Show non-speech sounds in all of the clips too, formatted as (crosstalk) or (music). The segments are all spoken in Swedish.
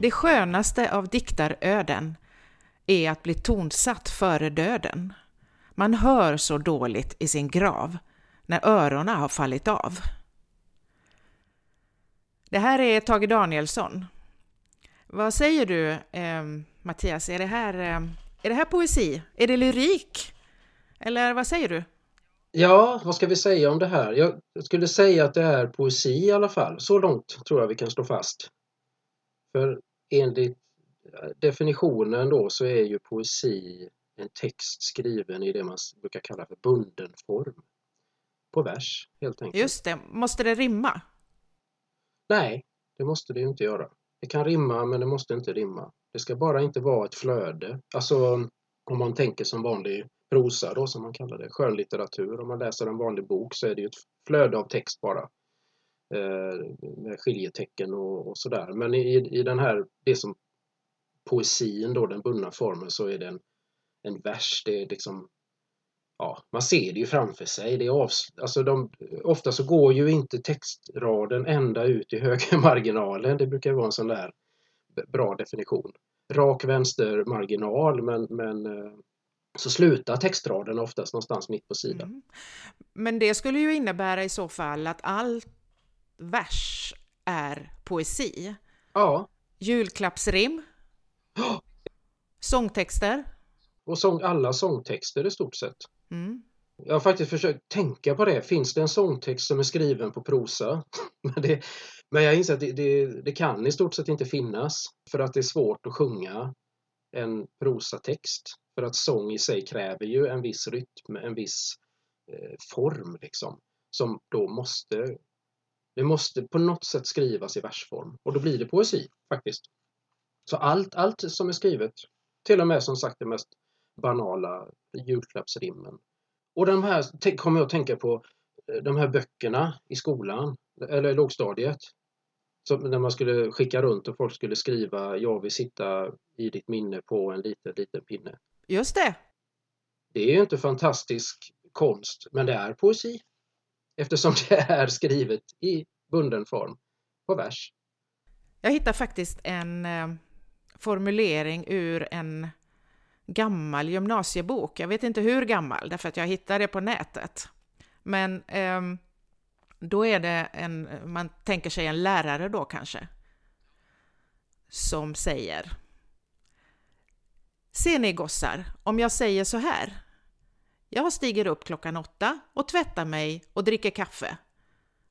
Det skönaste av diktaröden är att bli tonsatt före döden. Man hör så dåligt i sin grav när öronen har fallit av. Det här är Tage Danielsson. Vad säger du, eh, Mattias? Är det, här, eh, är det här poesi? Är det lyrik? Eller vad säger du? Ja, vad ska vi säga om det här? Jag skulle säga att det är poesi i alla fall. Så långt tror jag vi kan slå fast. För enligt definitionen då så är ju poesi en text skriven i det man brukar kalla för bunden form. På vers, helt enkelt. Just det. Måste det rimma? Nej, det måste det inte göra. Det kan rimma, men det måste inte rimma. Det ska bara inte vara ett flöde. Alltså om man tänker som vanlig prosa då, som man kallar det, skönlitteratur. Om man läser en vanlig bok så är det ju ett flöde av text bara. Eh, med skiljetecken och, och sådär. Men i, i den här, det som poesin då, den bundna formen, så är det en, en vers. Det är liksom ja, man ser det ju framför sig. Det är alltså de, ofta så går ju inte textraden ända ut i högermarginalen. Det brukar vara en sån där bra definition. Rak vänstermarginal men, men eh, så slutar textraden oftast någonstans mitt på sidan. Mm. Men det skulle ju innebära i så fall att allt vers är poesi. Ja. Julklappsrim. Sångtexter. Och sång, alla sångtexter i stort sett. Mm. Jag har faktiskt försökt tänka på det. Finns det en sångtext som är skriven på prosa? (laughs) men, det, men jag inser att det, det, det, kan i stort sett inte finnas. För att det är svårt att sjunga en prosatext. För att sång i sig kräver ju en viss rytm, en viss eh, form liksom. Som då måste det måste på något sätt skrivas i versform och då blir det poesi faktiskt. Så allt, allt som är skrivet, till och med som sagt det mest banala julklappsrimmen. Och de här kommer jag att tänka på eh, de här böckerna i skolan, eller lågstadiet. Som när man skulle skicka runt och folk skulle skriva Jag vill sitta i ditt minne på en liten, liten pinne. Just det! Det är ju inte fantastisk konst, men det är poesi. Eftersom det är skrivet i bunden form, på vers. Jag hittar faktiskt en eh, formulering ur en gammal gymnasiebok. Jag vet inte hur gammal, därför att jag hittade det på nätet. Men eh, då är det en, man tänker sig en lärare då kanske, som säger Ser ni gossar, om jag säger så här. Jag stiger upp klockan åtta och tvättar mig och dricker kaffe.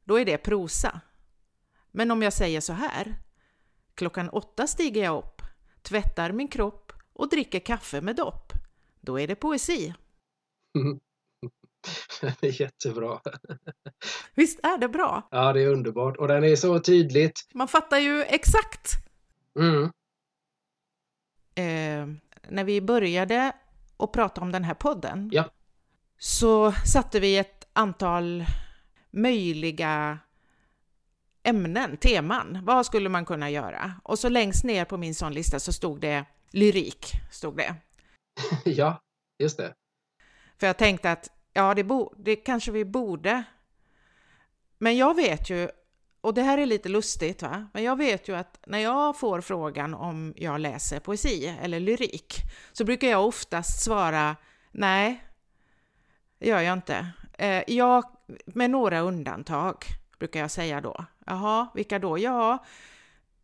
Då är det prosa. Men om jag säger så här. Klockan åtta stiger jag upp, tvättar min kropp och dricker kaffe med dopp. Då är det poesi. (laughs) Det är jättebra. Visst är det bra? Ja, det är underbart och den är så tydligt. Man fattar ju exakt. Mm. Eh, när vi började att prata om den här podden ja. Så satte vi ett antal möjliga ämnen, teman. Vad skulle man kunna göra? Och så längst ner på min sån lista så stod det lyrik. Stod det. (laughs) ja, just det. För jag tänkte att ja, det, bo, det kanske vi borde. Men jag vet ju, och det här är lite lustigt va, men jag vet ju att när jag får frågan om jag läser poesi eller lyrik så brukar jag oftast svara nej, det gör jag inte. Eh, jag, med några undantag brukar jag säga då. Jaha, vilka då? Ja,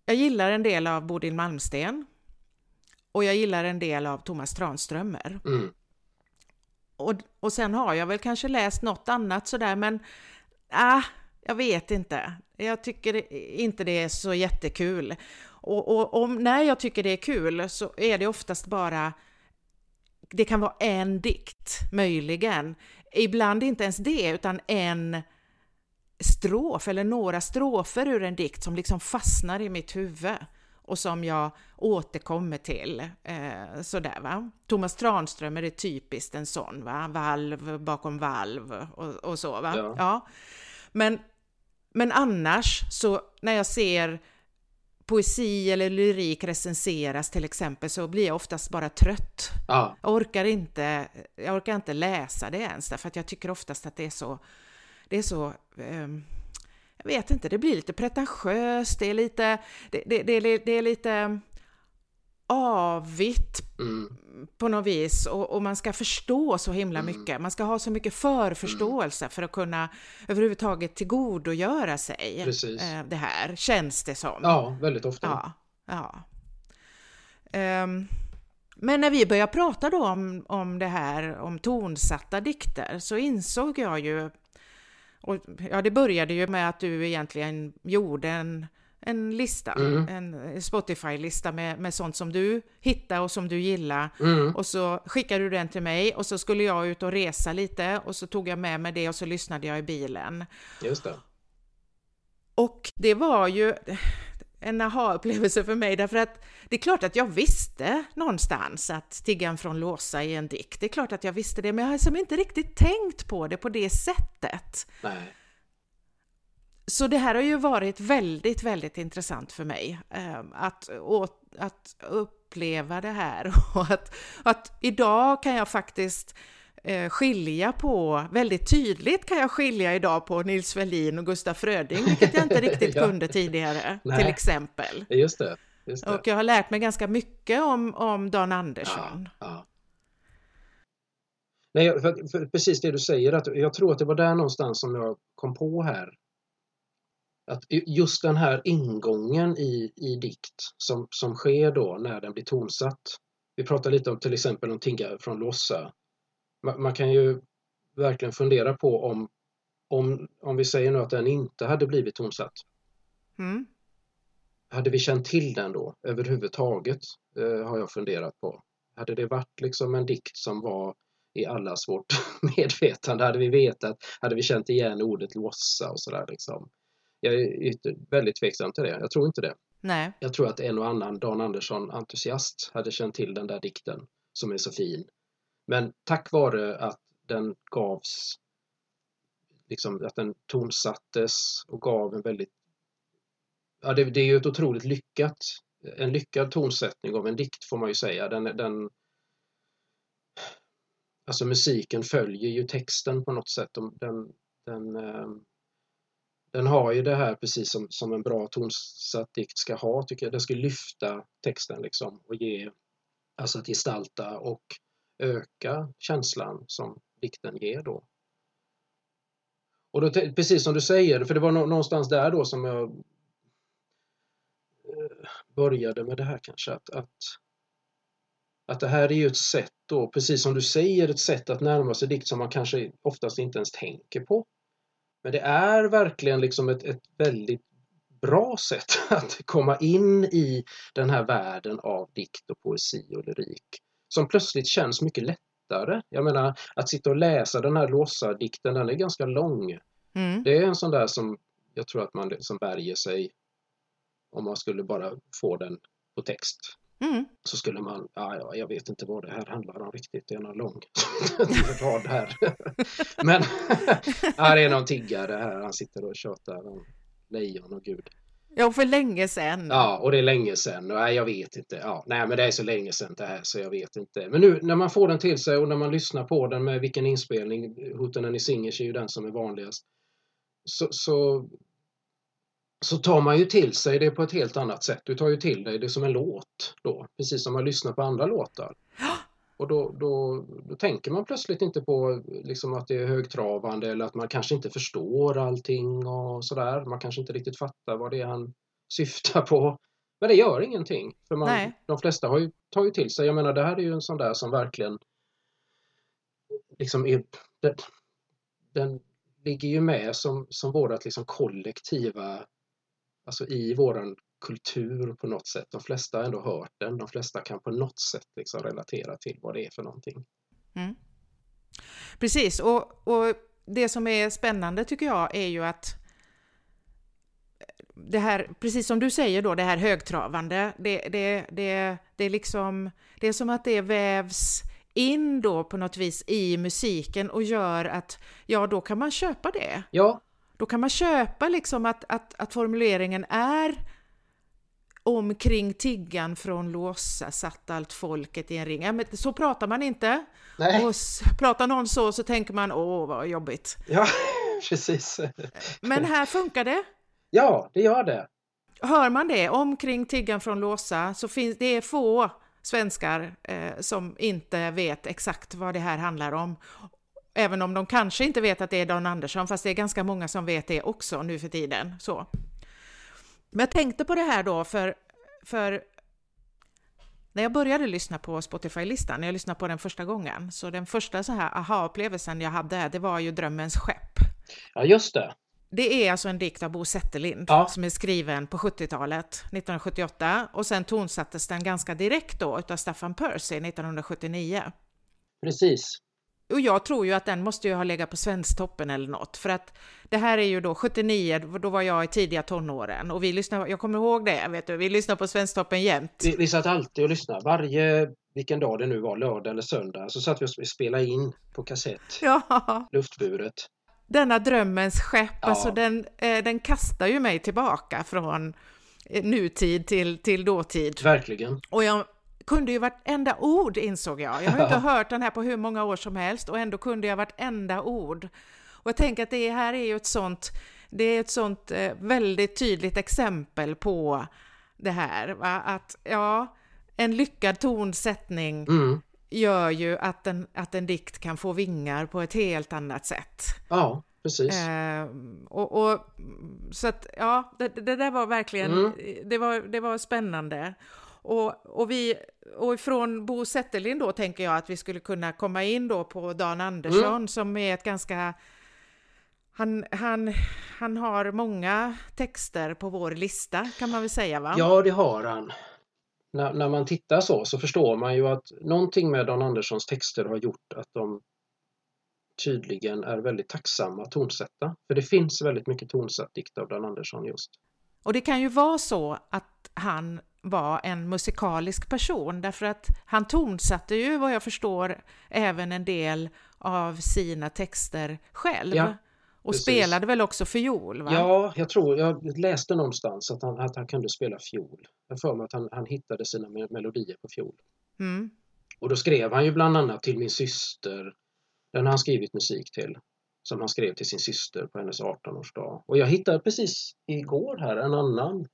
jag gillar en del av Bodil Malmsten och jag gillar en del av Thomas Tranströmer. Mm. Och, och sen har jag väl kanske läst något annat sådär, men ah, jag vet inte. Jag tycker inte det är så jättekul. Och, och, och när jag tycker det är kul så är det oftast bara det kan vara en dikt, möjligen. Ibland inte ens det, utan en strof eller några strofer ur en dikt som liksom fastnar i mitt huvud och som jag återkommer till. Eh, sådär va. Thomas Tranströmer är typiskt en sån, va? valv bakom valv och, och så. Va? Ja. ja. Men, men annars så när jag ser poesi eller lyrik recenseras till exempel så blir jag oftast bara trött. Ja. Jag, orkar inte, jag orkar inte läsa det ens därför att jag tycker oftast att det är så, det är så um, jag vet inte, det blir lite pretentiöst, det är lite, det, det, det, det är lite avigt mm. på något vis och, och, man ska förstå så himla mm. mycket. Man ska ha så mycket förförståelse mm. för att kunna överhuvudtaget tillgodogöra sig Precis. Eh, det här, känns det som. Ja, väldigt ofta. Ja, ja. Um, men när vi började prata då om, om det här, om tonsatta dikter, så insåg jag ju, och ja det började ju med att du egentligen gjorde en en lista, mm. en Spotify-lista med, med sånt som du hittar och som du gillar. Mm. Och så skickade du den till mig och så skulle jag ut och resa lite och så tog jag med mig det och så lyssnade jag i bilen. Just det. Och det var ju en aha-upplevelse för mig därför att det är klart att jag visste någonstans att Tiggan från Låsa är en dikt. Det är klart att jag visste det, men jag har liksom inte riktigt tänkt på det på det sättet. Nej. Så det här har ju varit väldigt, väldigt intressant för mig eh, att, att uppleva det här (laughs) och att, att idag kan jag faktiskt eh, skilja på, väldigt tydligt kan jag skilja idag på Nils Ferlin och Gustaf Fröding, vilket jag inte (laughs) riktigt ja. kunde tidigare, Nej. till exempel. Just det, just det, Och jag har lärt mig ganska mycket om, om Dan Andersson. Ja, ja. Nej, för, för precis det du säger, att jag tror att det var där någonstans som jag kom på här att just den här ingången i, i dikt som, som sker då när den blir tonsatt. Vi pratar lite om till exempel om Tinga från Lossa. Man, man, kan ju verkligen fundera på om, om, om vi säger nu att den inte hade blivit tonsatt. Mm. Hade vi känt till den då överhuvudtaget? Eh, har jag funderat på. Hade det varit liksom en dikt som var i allas vårt (laughs) medvetande? Hade vi vetat? Hade vi känt igen ordet lossa och sådär liksom? Jag är väldigt tveksam till det. Jag tror inte det. Nej. Jag tror att en och annan Dan Andersson-entusiast hade känt till den där dikten som är så fin. Men tack vare att den gavs, liksom att den tonsattes och gav en väldigt Ja, det, det är ju ett otroligt lyckat, en lyckad tonsättning av en dikt får man ju säga. Den, den, alltså musiken följer ju texten på något sätt. Den, den, ehm, den har ju det här precis som, som en bra tonsatt dikt ska ha, tycker jag. Den ska lyfta texten liksom och ge, alltså att gestalta och öka känslan som dikten ger då. Och då, precis som du säger, för det var någonstans där då som jag eh, började med det här kanske, att, att, att det här är ju ett sätt då, precis som du säger, ett sätt att närma sig dikt som man kanske oftast inte ens tänker på. Men det är verkligen liksom ett, ett väldigt bra sätt (laughs) att komma in i den här världen av dikt och poesi och lyrik. Som plötsligt känns mycket lättare. Jag menar, att sitta och läsa den här Låsa-dikten, den är ganska lång. Mm. Det är en sån där som jag tror att man som värjer sig om man skulle bara få den på text. Mm. Så skulle man, ja, ja, jag vet inte vad det här handlar om riktigt, det är någon lång (laughs) rad här. Men (laughs) det är någon tiggare här, han sitter och tjatar om lejon och gud. Ja, för länge sedan. Ja, och det är länge sedan. Nej, jag vet inte. Ja, nej, men det är så länge sedan det här så jag vet inte. Men nu när man får den till sig och när man lyssnar på den med vilken inspelning, Hooten i Singers är ju den som är vanligast. Så, så så tar man ju till sig det på ett helt annat sätt. Du tar ju till dig det som en låt då, precis som man lyssnar på andra låtar. (gasps) Och då, då, då tänker man plötsligt inte på liksom att det är högtravande eller att man kanske inte förstår allting och sådär. Man kanske inte riktigt fattar vad det är han syftar på. Men det gör ingenting. För man, de flesta har ju, tar ju till sig. Jag menar det här är ju en sån där som verkligen liksom är, den, den ligger ju med som, som vårt liksom kollektiva alltså i våran kultur på något sätt. De flesta har ändå hört den. De flesta kan på något sätt liksom relatera till vad det är för någonting. Mm. Precis, och, och det som är spännande tycker jag är ju att det här, precis som du säger då, det här högtravande, det, det, det, det, är liksom, det är som att det vävs in då på något vis i musiken och gör att, ja då kan man köpa det. Ja, då kan man köpa liksom att, att, att formuleringen är omkring tiggan från Låsa satt allt folket i en ring. Ja, men så pratar man inte. Nej. Och pratar någon så så tänker man åh vad jobbigt. Ja, (laughs) precis. Men här funkar det. Ja, det gör det. Hör man det omkring Tiggan från Låsa så finns det är få svenskar eh, som inte vet exakt vad det här handlar om. Även om de kanske inte vet att det är Dan Andersson, fast det är ganska många som vet det också nu för tiden. Så. Men jag tänkte på det här då, för, för när jag började lyssna på Spotify-listan, när jag lyssnade på den första gången, så den första så här aha-upplevelsen jag hade, det var ju Drömmens skepp. Ja, just det. Det är alltså en dikt av Bo Zetterlind Ja. som är skriven på 70-talet, 1978, och sen tonsattes den ganska direkt då utav Staffan Percy 1979. Precis. Och jag tror ju att den måste ju ha legat på Svensktoppen eller något, för att det här är ju då 79, då var jag i tidiga tonåren och vi lyssnade, jag kommer ihåg det, vet du, vi lyssnade på Svensktoppen jämt. Vi, vi satt alltid och lyssnade. Varje, vilken dag det nu var, lördag eller söndag, så satt vi och spelade in på kassett, Ja, luftburet. denna drömmens skepp, Ja. alltså den, eh, den kastar ju mig tillbaka från eh, nutid till, till dåtid. Verkligen. Och jag kunde ju vartenda ord insåg jag. Jag har inte (laughs) hört den här på hur många år som helst och ändå kunde jag vartenda ord. Och jag tänker att det här är ju ett sånt, det är ett sånt eh, väldigt tydligt exempel på det här. Va? Att ja, en lyckad tonsättning Mm. gör ju att en, att en dikt kan få vingar på ett helt annat sätt. Ja, precis. Eh, och, och, så att, ja, det, det där var verkligen, Mm. det, var, det var spännande. Och, och, vi, och ifrån Bo Zetterlind då tänker jag att vi skulle kunna komma in då på Dan Andersson Mm. som är ett ganska han, han, han har många texter på vår lista kan man väl säga va? Ja, det har han. När, när man tittar så, så förstår man ju att någonting med Dan Anderssons texter har gjort att de tydligen är väldigt tacksamma att tonsätta. För det finns väldigt mycket tonsatt dikt av Dan Andersson just. Och det kan ju vara så att han var en musikalisk person därför att han tonsatte ju vad jag förstår även en del av sina texter själv. Ja, och precis. spelade väl också fiol? Va? Ja, jag tror, jag läste någonstans att han, att han kunde spela fiol. Jag för mig att han, han hittade sina me- melodier på fiol. Mm. Och då skrev han ju bland annat till min syster, den har han skrivit musik till, som han skrev till sin syster på hennes 18-årsdag. Och jag hittade precis igår här en annan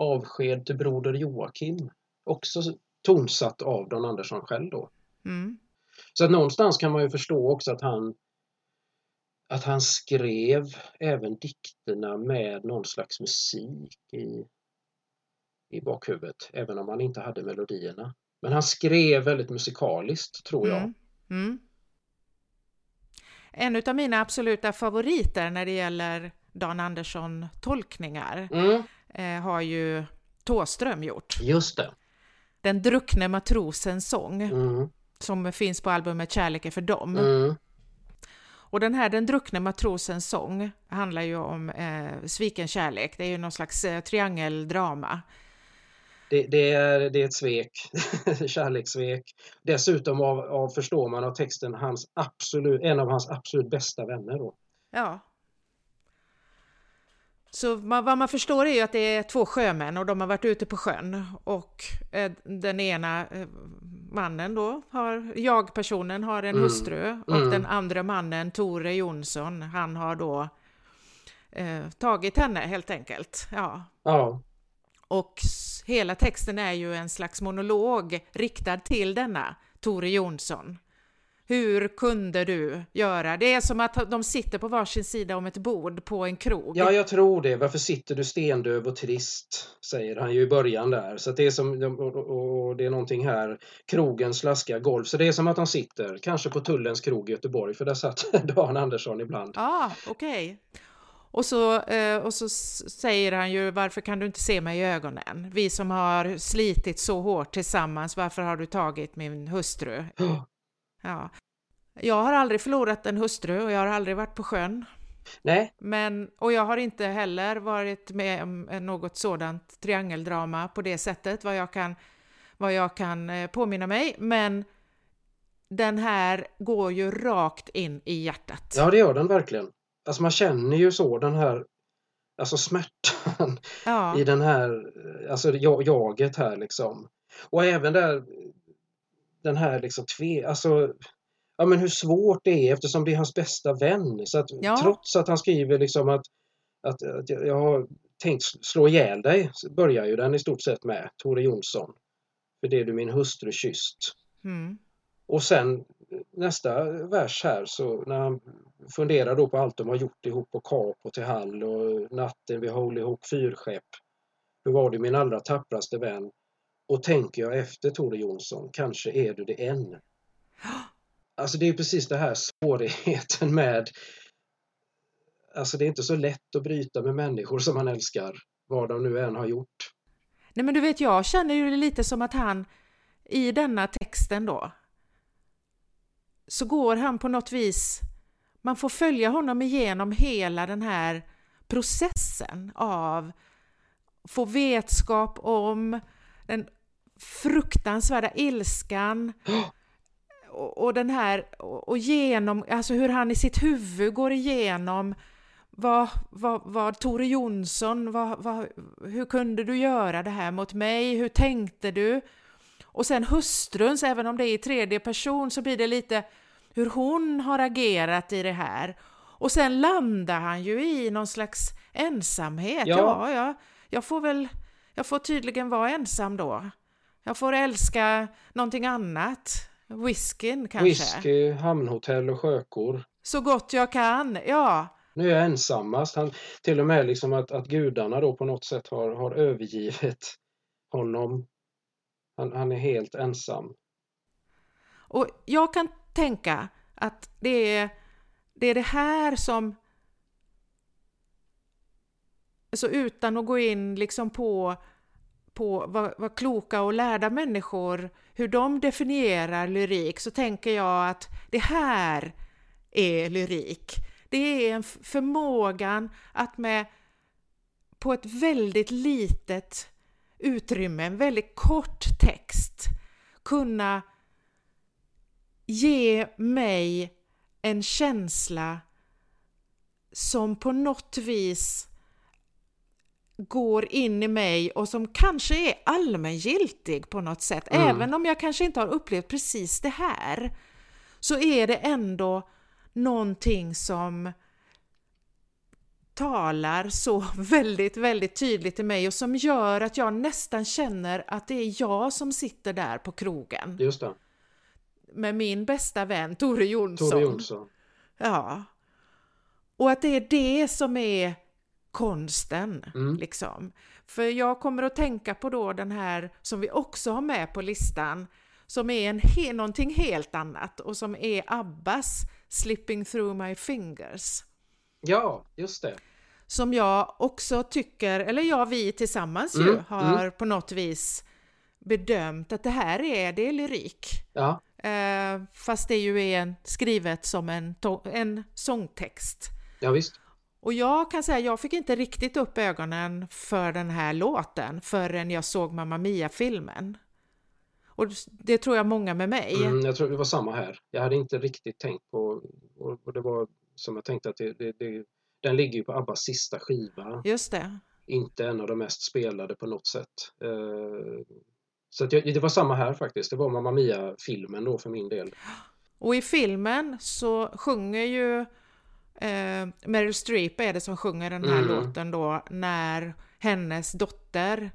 avsked till broder Joakim, också tonsatt av Don Andersson själv då. Mm. Så att någonstans kan man ju förstå också att han att han skrev även dikterna med någon slags musik i, i bakhuvudet, även om han inte hade melodierna. Men han skrev väldigt musikaliskt, tror jag. Mm. Mm. En av mina absoluta favoriter när det gäller Dan Andersson-tolkningar Mm, eh, har ju Tåström gjort. just det. Den druckne matrosens sång Mm, som finns på albumet Kärlek är för dem. mm, Och den här Den druckne matrosens sång handlar ju om eh, sviken kärlek. Det är ju någon slags eh, triangeldrama. det, det, är, det är ett svek, (laughs) kärlekssvek. Dessutom av, av, förstår man av texten, hans absolut, en av hans absolut bästa vänner. Då. Ja. Så man, vad man förstår är ju att det är två sjömän och de har varit ute på sjön och eh, den ena eh, mannen då har, jag-personen har en Mm. hustru och Mm. den andra mannen, Tore Jonsson, han har då eh, tagit henne helt enkelt. Ja. Ja, Och hela texten är ju en slags monolog riktad till denna Tore Jonsson. Hur kunde du göra? Det är som att de sitter på varsin sida om ett bord på en krog. Ja, jag tror det. Varför sitter du stendöv och trist? Säger han ju i början där. Så det är som, och, det är någonting här, krogen slaskar golv. Så det är som att han sitter, kanske på Tullens krog i Göteborg, för där satt (laughs) Dan Andersson ibland. Ja, okej. Och så, eh, och så säger han ju varför kan du inte se mig i ögonen? Vi som har slitit så hårt tillsammans, varför har du tagit min hustru? (gasps) Ja. Jag har aldrig förlorat en hustru och jag har aldrig varit på sjön. Nej, Men, och jag har inte heller varit med om något sådant triangeldrama på det sättet, vad jag kan, vad jag kan eh, påminna mig. Men den här går ju rakt in i hjärtat. ja det gör den verkligen. Alltså man känner ju så den här alltså smärtan Ja. i den här, alltså jag- jaget här liksom. Och även där den här liksom tve, alltså ja men hur svårt det är eftersom det är hans bästa vän. Så att Ja. trots att han skriver liksom att, att, att jag har tänkt slå ihjäl dig, börjar ju den i stort sett med, Tore Jonsson. För det du min hustru kysst. Mm. Och sen nästa vers här så när han funderar då på allt de har gjort ihop på Kap och till Hall och natten vid Holy Hook fyrskepp. Hur var du min allra tappraste vän? Och tänker jag efter Tore Jonsson, kanske är du det än. Alltså det är precis det här svårigheten med Alltså det är inte så lätt att bryta med människor som man älskar, vad de nu än har gjort. Nej men du vet, jag känner ju lite som att han i denna texten då så går han på något vis, man får följa honom igenom hela den här processen av få vetskap om den fruktansvärda ilskan och, och den här och genom, alltså hur han i sitt huvud går igenom vad, vad, vad Tore Jonsson, vad, vad, hur kunde du göra det här mot mig? Hur tänkte du? Och sen hustruns, även om det är i tredje person, så blir det lite hur hon har agerat i det här. Och sen landar han ju i någon slags ensamhet. Ja, ja, ja jag får väl, jag får tydligen vara ensam då. Jag får älska någonting annat. Whiskyn kanske. Whisky, hamnhotell och sjökor. Så gott jag kan, ja. Nu är jag ensammast. Han, till och med liksom att, att gudarna då på något sätt har, har övergivit honom. Han, han är helt ensam. Och jag kan tänka att det är det, är det här som så utan att gå in liksom på, på vad, vad, kloka och lärda människor, hur de definierar lyrik, så tänker jag att det här är lyrik. Det är en förmågan att med på ett väldigt litet utrymme, en väldigt kort text, kunna ge mig en känsla som på något vis går in i mig och som kanske är allmängiltig på något sätt. Mm. Även om jag kanske inte har upplevt precis det här så är det ändå någonting som talar så (laughs) väldigt, väldigt tydligt till mig och som gör att jag nästan känner att det är jag som sitter där på krogen. Just det. Med min bästa vän Tore Jonsson. Tore Jonsson. Ja. Och att det är det som är konsten, mm. liksom. För jag kommer att tänka på då den här som vi också har med på listan, som är en he någonting helt annat och som är Abbas Slipping through my fingers. Ja, just det. Som jag också tycker, eller ja, vi tillsammans mm. ju har mm. på något vis bedömt att det här är, det är lyrik. Ja. Eh, fast det ju är en, skrivet som en, en sångtext. Ja, visst. Och jag kan säga, jag fick inte riktigt upp ögonen för den här låten förrän jag såg Mamma Mia-filmen. Och det tror jag många med mig. Mm, jag tror det var samma här. Jag hade inte riktigt tänkt på, och det var som jag tänkte att det, det, det, den ligger ju på Abbas sista skiva. Just det. Inte en av de mest spelade på något sätt. Uh, så jag, det var samma här faktiskt. Det var Mamma Mia-filmen då för min del. Och i filmen så sjunger ju eh, Meryl Streep är det som sjunger den här mm. låten då när hennes dotter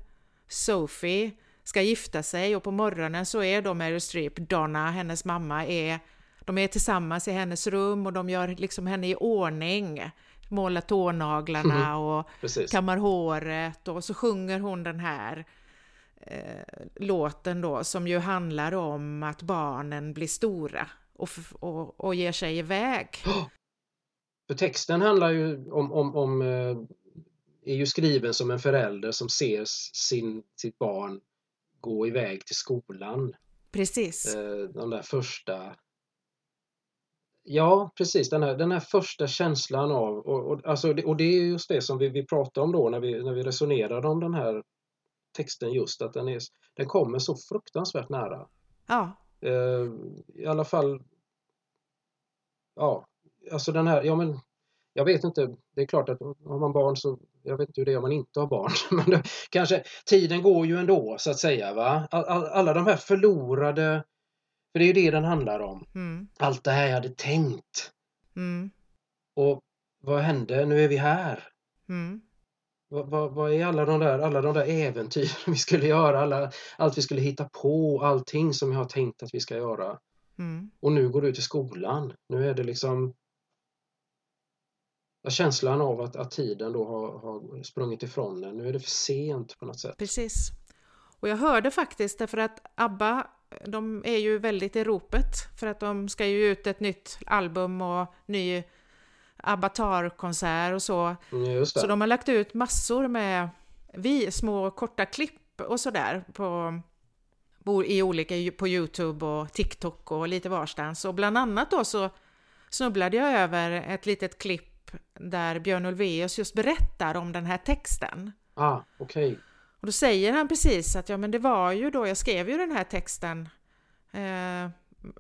Sophie ska gifta sig och på morgonen så är då Meryl Streep, Donna, hennes mamma, är, de är tillsammans i hennes rum och de gör liksom henne i ordning. Målar tånaglarna mm. och Precis. kammar håret och så sjunger hon den här eh, låten då som ju handlar om att barnen blir stora och, och, och ger sig iväg. (gasps) För texten handlar ju om, om, om eh, är ju skriven som en förälder som ser sin, sitt barn gå iväg till skolan. Precis. Eh, de där första Ja, precis. Den här, den här första känslan av, och, och, alltså, och det är just det som vi, vi pratar om då när vi, när vi resonerade om den här texten just, att den, är, den kommer så fruktansvärt nära. Ja. Eh, I alla fall, ja, alltså den här, ja men jag vet inte, det är klart att har man barn så, jag vet inte hur det är om man inte har barn, (laughs) men det, kanske tiden går ju ändå så att säga. va all, Alla de här förlorade, för det är ju det den handlar om. Mm. Allt det här jag hade tänkt. Mm. Och vad hände? Nu är vi här. Mm. Vad, vad, vad, är alla de där, alla de där äventyr (laughs) vi skulle göra, alla, allt vi skulle hitta på, allting som jag har tänkt att vi ska göra. Mm. Och nu går du till skolan. Nu är det liksom känslan av att, att tiden då har, har sprungit ifrån en. Nu är det för sent på något sätt. Precis. Och jag hörde faktiskt, därför att ABBA, de är ju väldigt i ropet för att de ska ju ut ett nytt album och ny Avatar-konsert och så. Mm, så de har lagt ut massor med vi, små korta klipp och sådär på, i olika, på Youtube och TikTok och lite varstans. Och bland annat då så snubblade jag över ett litet klipp där Björn Ulvaeus just berättar om den här texten. Ah, okej. Okay. Och då säger han precis att ja men det var ju då jag skrev ju den här texten. Eh,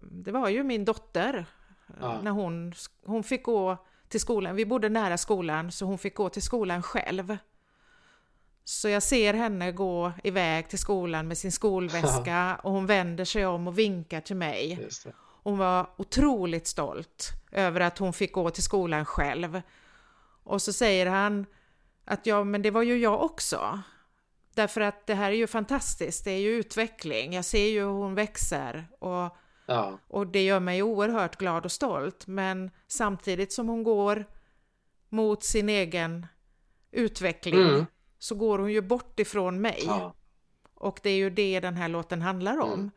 det var ju min dotter ah. när hon, hon fick gå till skolan. Vi bodde nära skolan så hon fick gå till skolan själv. Så jag ser henne gå iväg till skolan med sin skolväska (laughs) och hon vänder sig om och vinkar till mig. Hon var otroligt stolt över att hon fick gå till skolan själv. Och så säger han att ja, men det var ju jag också. Därför att det här är ju fantastiskt, det är ju utveckling. Jag ser ju hur hon växer och Ja. Och det gör mig oerhört glad och stolt. Men samtidigt som hon går mot sin egen utveckling mm. så går hon ju bort ifrån mig. Ja. Och det är ju det den här låten handlar om. Mm.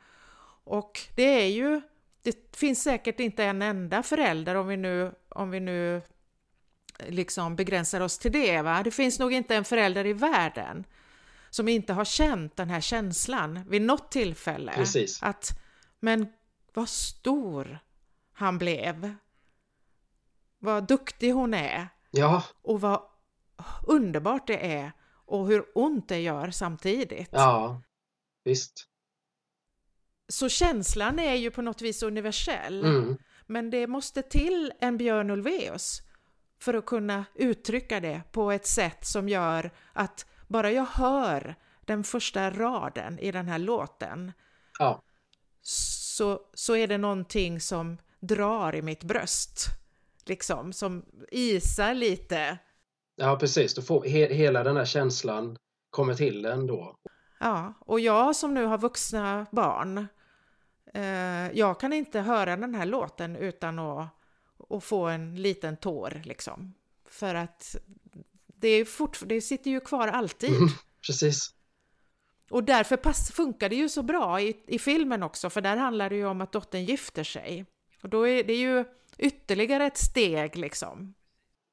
Och det är ju, det finns säkert inte en enda förälder om vi nu, om vi nu liksom begränsar oss till det. Va? Det finns nog inte en förälder i världen som inte har känt den här känslan vid något tillfälle. Precis. Att men vad stor han blev. Vad duktig hon är. Ja. Och vad underbart det är och hur ont det gör samtidigt. Ja, visst. Så känslan är ju på något vis universell. Mm. Men det måste till en Björn Ulvaeus för att kunna uttrycka det på ett sätt som gör att bara jag hör den första raden i den här låten ja så, så är det någonting som drar i mitt bröst. Liksom, som isar lite. Ja, precis. Du får he hela den här känslan kommer till en då. Ja, och jag som nu har vuxna barn, jag kan inte höra den här låten utan att, att få en liten tår liksom. För att det, är fort, det sitter ju kvar alltid. precis. Och därför pass, funkar det ju så bra i, i filmen också, för där handlar det ju om att dottern gifter sig. Och då är det ju ytterligare ett steg liksom.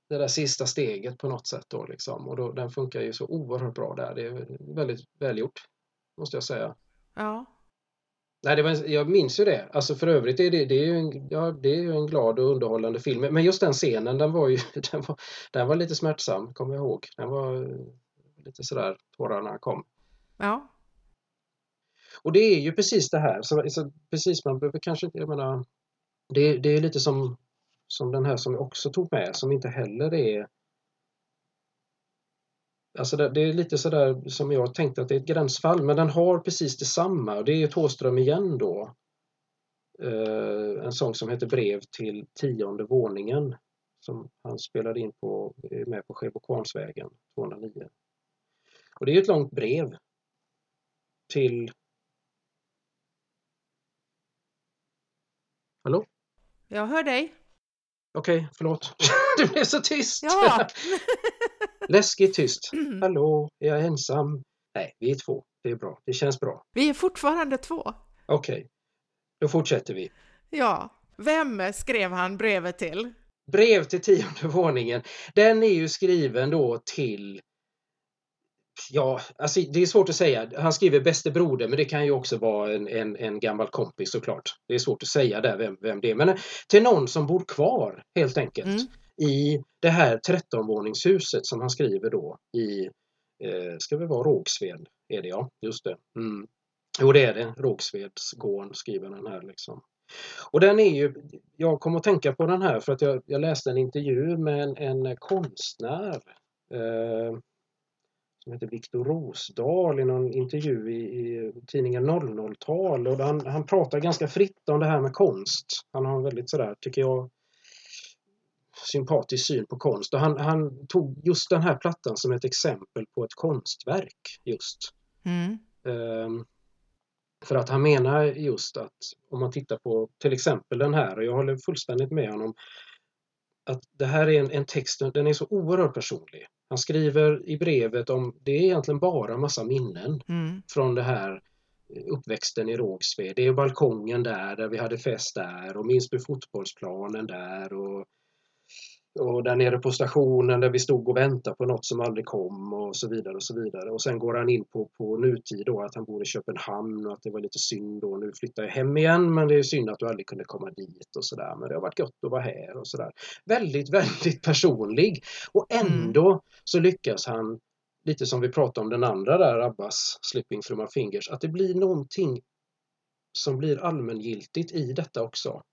Det där sista steget på något sätt då liksom. Och då, den funkar ju så oerhört bra där. Det är väldigt välgjort, måste jag säga. Ja. Nej, det var, jag minns ju det. Alltså för övrigt är det, det, är ju en, ja, det är en glad och underhållande film. Men just den scenen, den var ju (laughs) den var, den var lite smärtsam, kommer jag ihåg. Den var lite sådär, tårarna kom. Ja. Och det är ju precis det här. Så, så precis, man behöver kanske inte, jag menar, det, det är lite som, som den här som jag också tog med som inte heller är Alltså det, det är lite sådär som jag tänkte att det är ett gränsfall men den har precis detsamma och det är Tåström igen då. Uh, en sång som heter Brev till tionde våningen som han spelade in på, med på Skebo 209. Och det är ett långt brev till... Hallå? Jag hör dig. Okej, okay, förlåt. (laughs) det blev så tyst! Ja. (laughs) Läskigt tyst. Mm. Hallå, är jag ensam? Nej, vi är två. Det är bra. Det känns bra. Vi är fortfarande två. Okej, okay. då fortsätter vi. Ja, vem skrev han brevet till? Brev till tionde våningen. Den är ju skriven då till Ja, alltså det är svårt att säga. Han skriver bäste broder, men det kan ju också vara en, en, en gammal kompis såklart. Det är svårt att säga där vem, vem det är. Men till någon som bor kvar helt enkelt mm i det här 13-våningshuset som han skriver då i, eh, ska vi vara Rågsved? Är det ja, just det. Mm. Jo det är det, Rågsvedsgården skriver den här liksom. Och den är ju, jag kom att tänka på den här för att jag, jag läste en intervju med en, en konstnär eh, som heter Viktor Rosdahl i någon intervju i, i tidningen 00-tal och han, han pratar ganska fritt om det här med konst. Han har en väldigt sådär, tycker jag, sympatisk syn på konst och han, han tog just den här plattan som ett exempel på ett konstverk just. Mm. Um, för att han menar just att om man tittar på till exempel den här och jag håller fullständigt med honom att det här är en, en text, den är så oerhört personlig. Han skriver i brevet om, det är egentligen bara massa minnen mm. från det här uppväxten i Rågsved. Det är balkongen där, där vi hade fest där och Minsby fotbollsplanen där och och där nere på stationen där vi stod och väntade på något som aldrig kom och så vidare och så vidare. Och sen går han in på, på nutid då att han bor i Köpenhamn och att det var lite synd då. Nu flyttar jag hem igen men det är synd att du aldrig kunde komma dit och sådär. Men det har varit gott att vara här och sådär. Väldigt, väldigt personlig. Och ändå mm. så lyckas han, lite som vi pratade om den andra där, Abbas, Slipping through my fingers, att det blir någonting som blir allmängiltigt i detta också.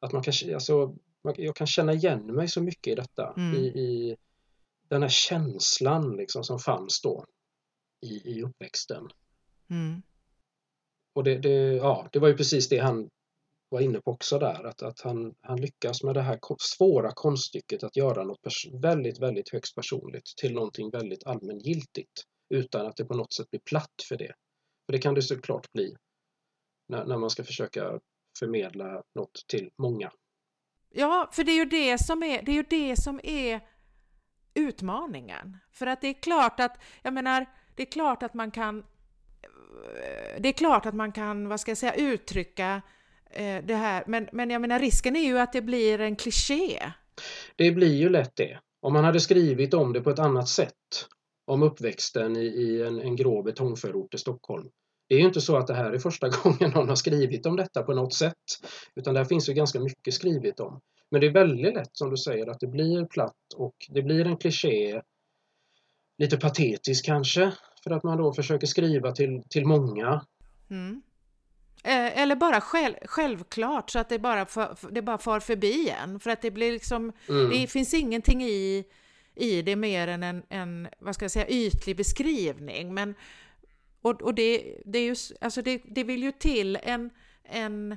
Att man kan, alltså, jag kan känna igen mig så mycket i detta. Mm. I, I den här känslan liksom som fanns då i, i uppväxten. Mm. Och det, det, ja, det var ju precis det han var inne på också där, att, att han, han lyckas med det här svåra konststycket att göra något väldigt, väldigt högst personligt till någonting väldigt allmängiltigt utan att det på något sätt blir platt för det. För det kan det såklart bli när, när man ska försöka förmedla något till många. Ja, för det är ju det som är, det är, ju det som är utmaningen. För att det är klart att, jag menar, det är klart att man kan eh, det är klart att man kan, vad ska jag säga, uttrycka eh, det här, men, men jag menar risken är ju att det blir en kliché. Det blir ju lätt det. Om man hade skrivit om det på ett annat sätt, om uppväxten i, i en, en grå betongförort i Stockholm, det är ju inte så att det här är första (laughs) gången någon har skrivit om detta på något sätt. Utan där finns ju ganska mycket skrivet om. Men det är väldigt lätt som du säger att det blir platt och det blir en kliché. Lite patetisk kanske. För att man då försöker skriva till, till många. Mm. Eh, eller bara själv, självklart så att det bara, för, det bara far förbi en. För att det blir liksom, mm. det finns ingenting i, i det mer än en, en, vad ska jag säga, ytlig beskrivning. Men och, och det, det, är ju, alltså det, det vill ju till en, en,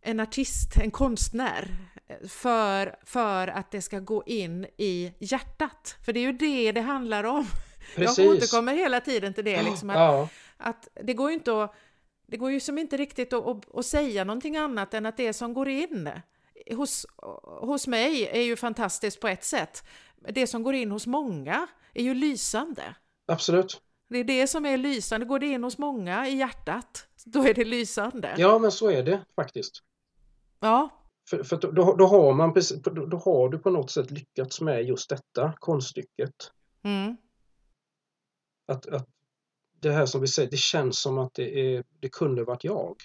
en artist, en konstnär, för, för att det ska gå in i hjärtat. För det är ju det det handlar om. Precis. Jag återkommer hela tiden till det. Liksom, att, ja. att det går ju inte att, det går ju som inte riktigt att, att, att, säga någonting annat än att det som går in hos, hos mig är ju fantastiskt på ett sätt. Det som går in hos många är ju lysande. Absolut. Det är det som är lysande. Går det in hos många i hjärtat, då är det lysande. Ja, men så är det faktiskt. Ja. För, för då, då, har man, då har du på något sätt lyckats med just detta konststycket. Mm. Att, att det här som vi säger, det känns som att det, är, det kunde varit jag.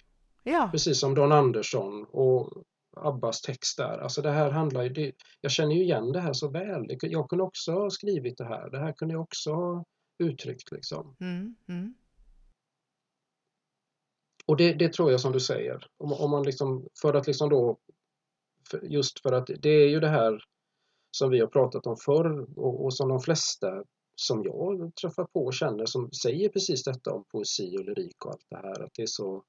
Ja. Precis som Don Andersson och Abbas text där. Alltså det här handlar ju, jag känner ju igen det här så väl. Jag kunde också ha skrivit det här. Det här kunde jag också ha uttryckt. Liksom. Mm, mm. Och det, det, tror jag som du säger. Om, om man liksom, för att liksom då, för, just för att det är ju det här som vi har pratat om förr och, och som de flesta som jag träffar på och känner som säger precis detta om poesi och lyrik och allt det här. Att det är så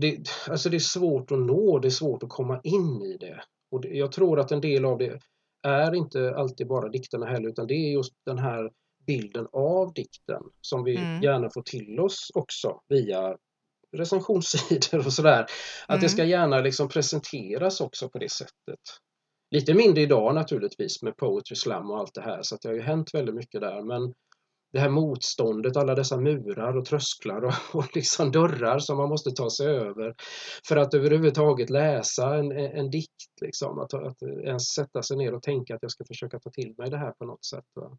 det, alltså det är svårt att nå, det är svårt att komma in i det. Och det, jag tror att en del av det är inte alltid bara dikterna heller utan det är just den här bilden av dikten som vi mm. gärna får till oss också via recensionssidor och sådär. Att mm. det ska gärna liksom presenteras också på det sättet. Lite mindre idag naturligtvis med Poetry Slam och allt det här så att det har ju hänt väldigt mycket där men det här motståndet, alla dessa murar och trösklar och, (laughs) och liksom dörrar som man måste ta sig över för att överhuvudtaget läsa en, en dikt. Liksom. Att, att ens sätta sig ner och tänka att jag ska försöka ta till mig det här på något sätt. Va?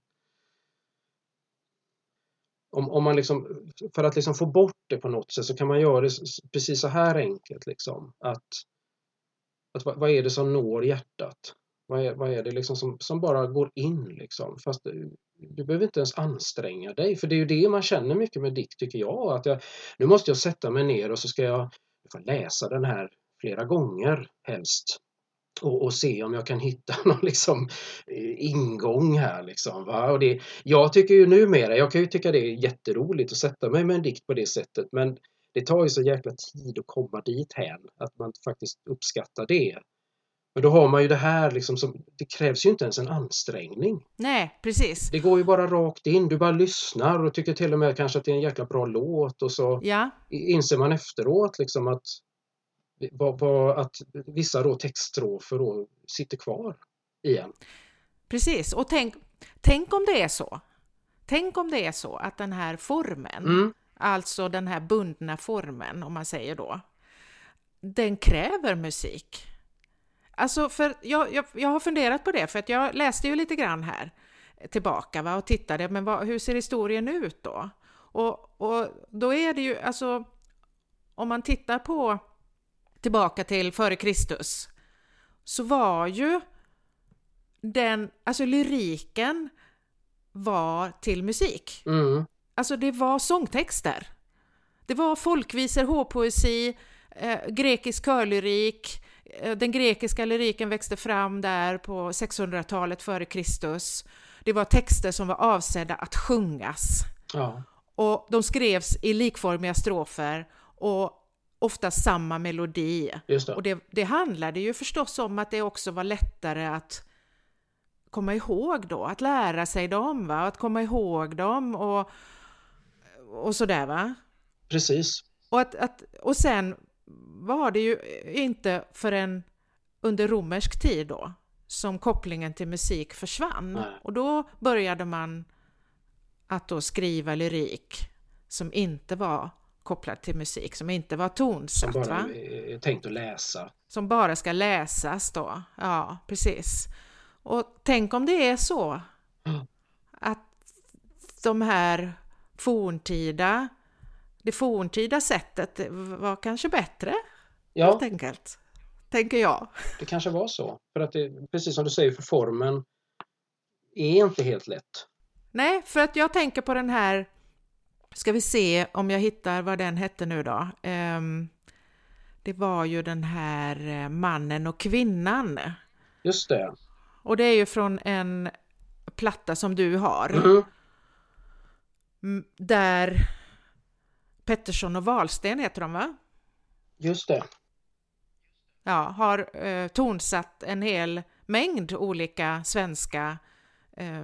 Om, om man liksom, för att liksom få bort det på något sätt så kan man göra det precis så här enkelt. Liksom, att, att vad, vad är det som når hjärtat? Vad är, vad är det liksom som, som bara går in? Liksom? Fast du, du behöver inte ens anstränga dig. För det är ju det man känner mycket med dikt tycker jag. Att jag, nu måste jag sätta mig ner och så ska jag, jag får läsa den här flera gånger helst och, och, se om jag kan hitta (laughs) någon liksom, eh, ingång här. Liksom, va? Och det, jag tycker ju numera, jag kan ju tycka det är jätteroligt att sätta mig med en dikt på det sättet men det tar ju så jäkla tid att komma dit hän att man faktiskt uppskattar det. Men då har man ju det här liksom som, det krävs ju inte ens en ansträngning. Nej, precis. Det går ju bara rakt in, du bara lyssnar och tycker till och med kanske att det är en jäkla bra låt och så ja. inser man efteråt liksom att, att vissa då textstrofer då sitter kvar igen. Precis, och tänk, tänk om det är så. Tänk om det är så att den här formen, mm. alltså den här bundna formen om man säger då, den kräver musik. Alltså, för jag, jag, jag har funderat på det, för att jag läste ju lite grann här tillbaka va, och tittade, men vad, hur ser historien ut då? Och, och då är det ju, alltså, om man tittar på tillbaka till före Kristus, så var ju den, alltså lyriken var till musik. Mm. Alltså det var sångtexter. Det var folkvisor, hovpoesi, eh, grekisk körlyrik, eh, den grekiska lyriken växte fram där på 600-talet före Kristus. Det var texter som var avsedda att sjungas. Ja. Och de skrevs i likformiga strofer och ofta samma melodi. Det. Och det, det handlade ju förstås om att det också var lättare att komma ihåg då, att lära sig dem, va? att komma ihåg dem och, och sådär va. Precis. Och, att, att, och sen var det ju inte förrän under romersk tid då som kopplingen till musik försvann. Nej. Och då började man att då skriva lyrik som inte var kopplad till musik, som inte var tonsatt. Som bara va? är tänkt att läsa. Som bara ska läsas då. Ja, precis. Och tänk om det är så Mm. att de här forntida, det forntida sättet var kanske bättre Ja, helt enkelt. Tänker jag. det kanske var så. För att det, precis som du säger, för formen är inte helt lätt. Nej, för att jag tänker på den här, ska vi se om jag hittar vad den hette nu då. Ehm, det var ju den här eh, mannen och kvinnan. Just det. Och det är ju från en platta som du har. Mm. M- Där Pettersson och Wahlsten heter de va? Just det. Ja, har eh, tonsatt en hel mängd olika svenska eh,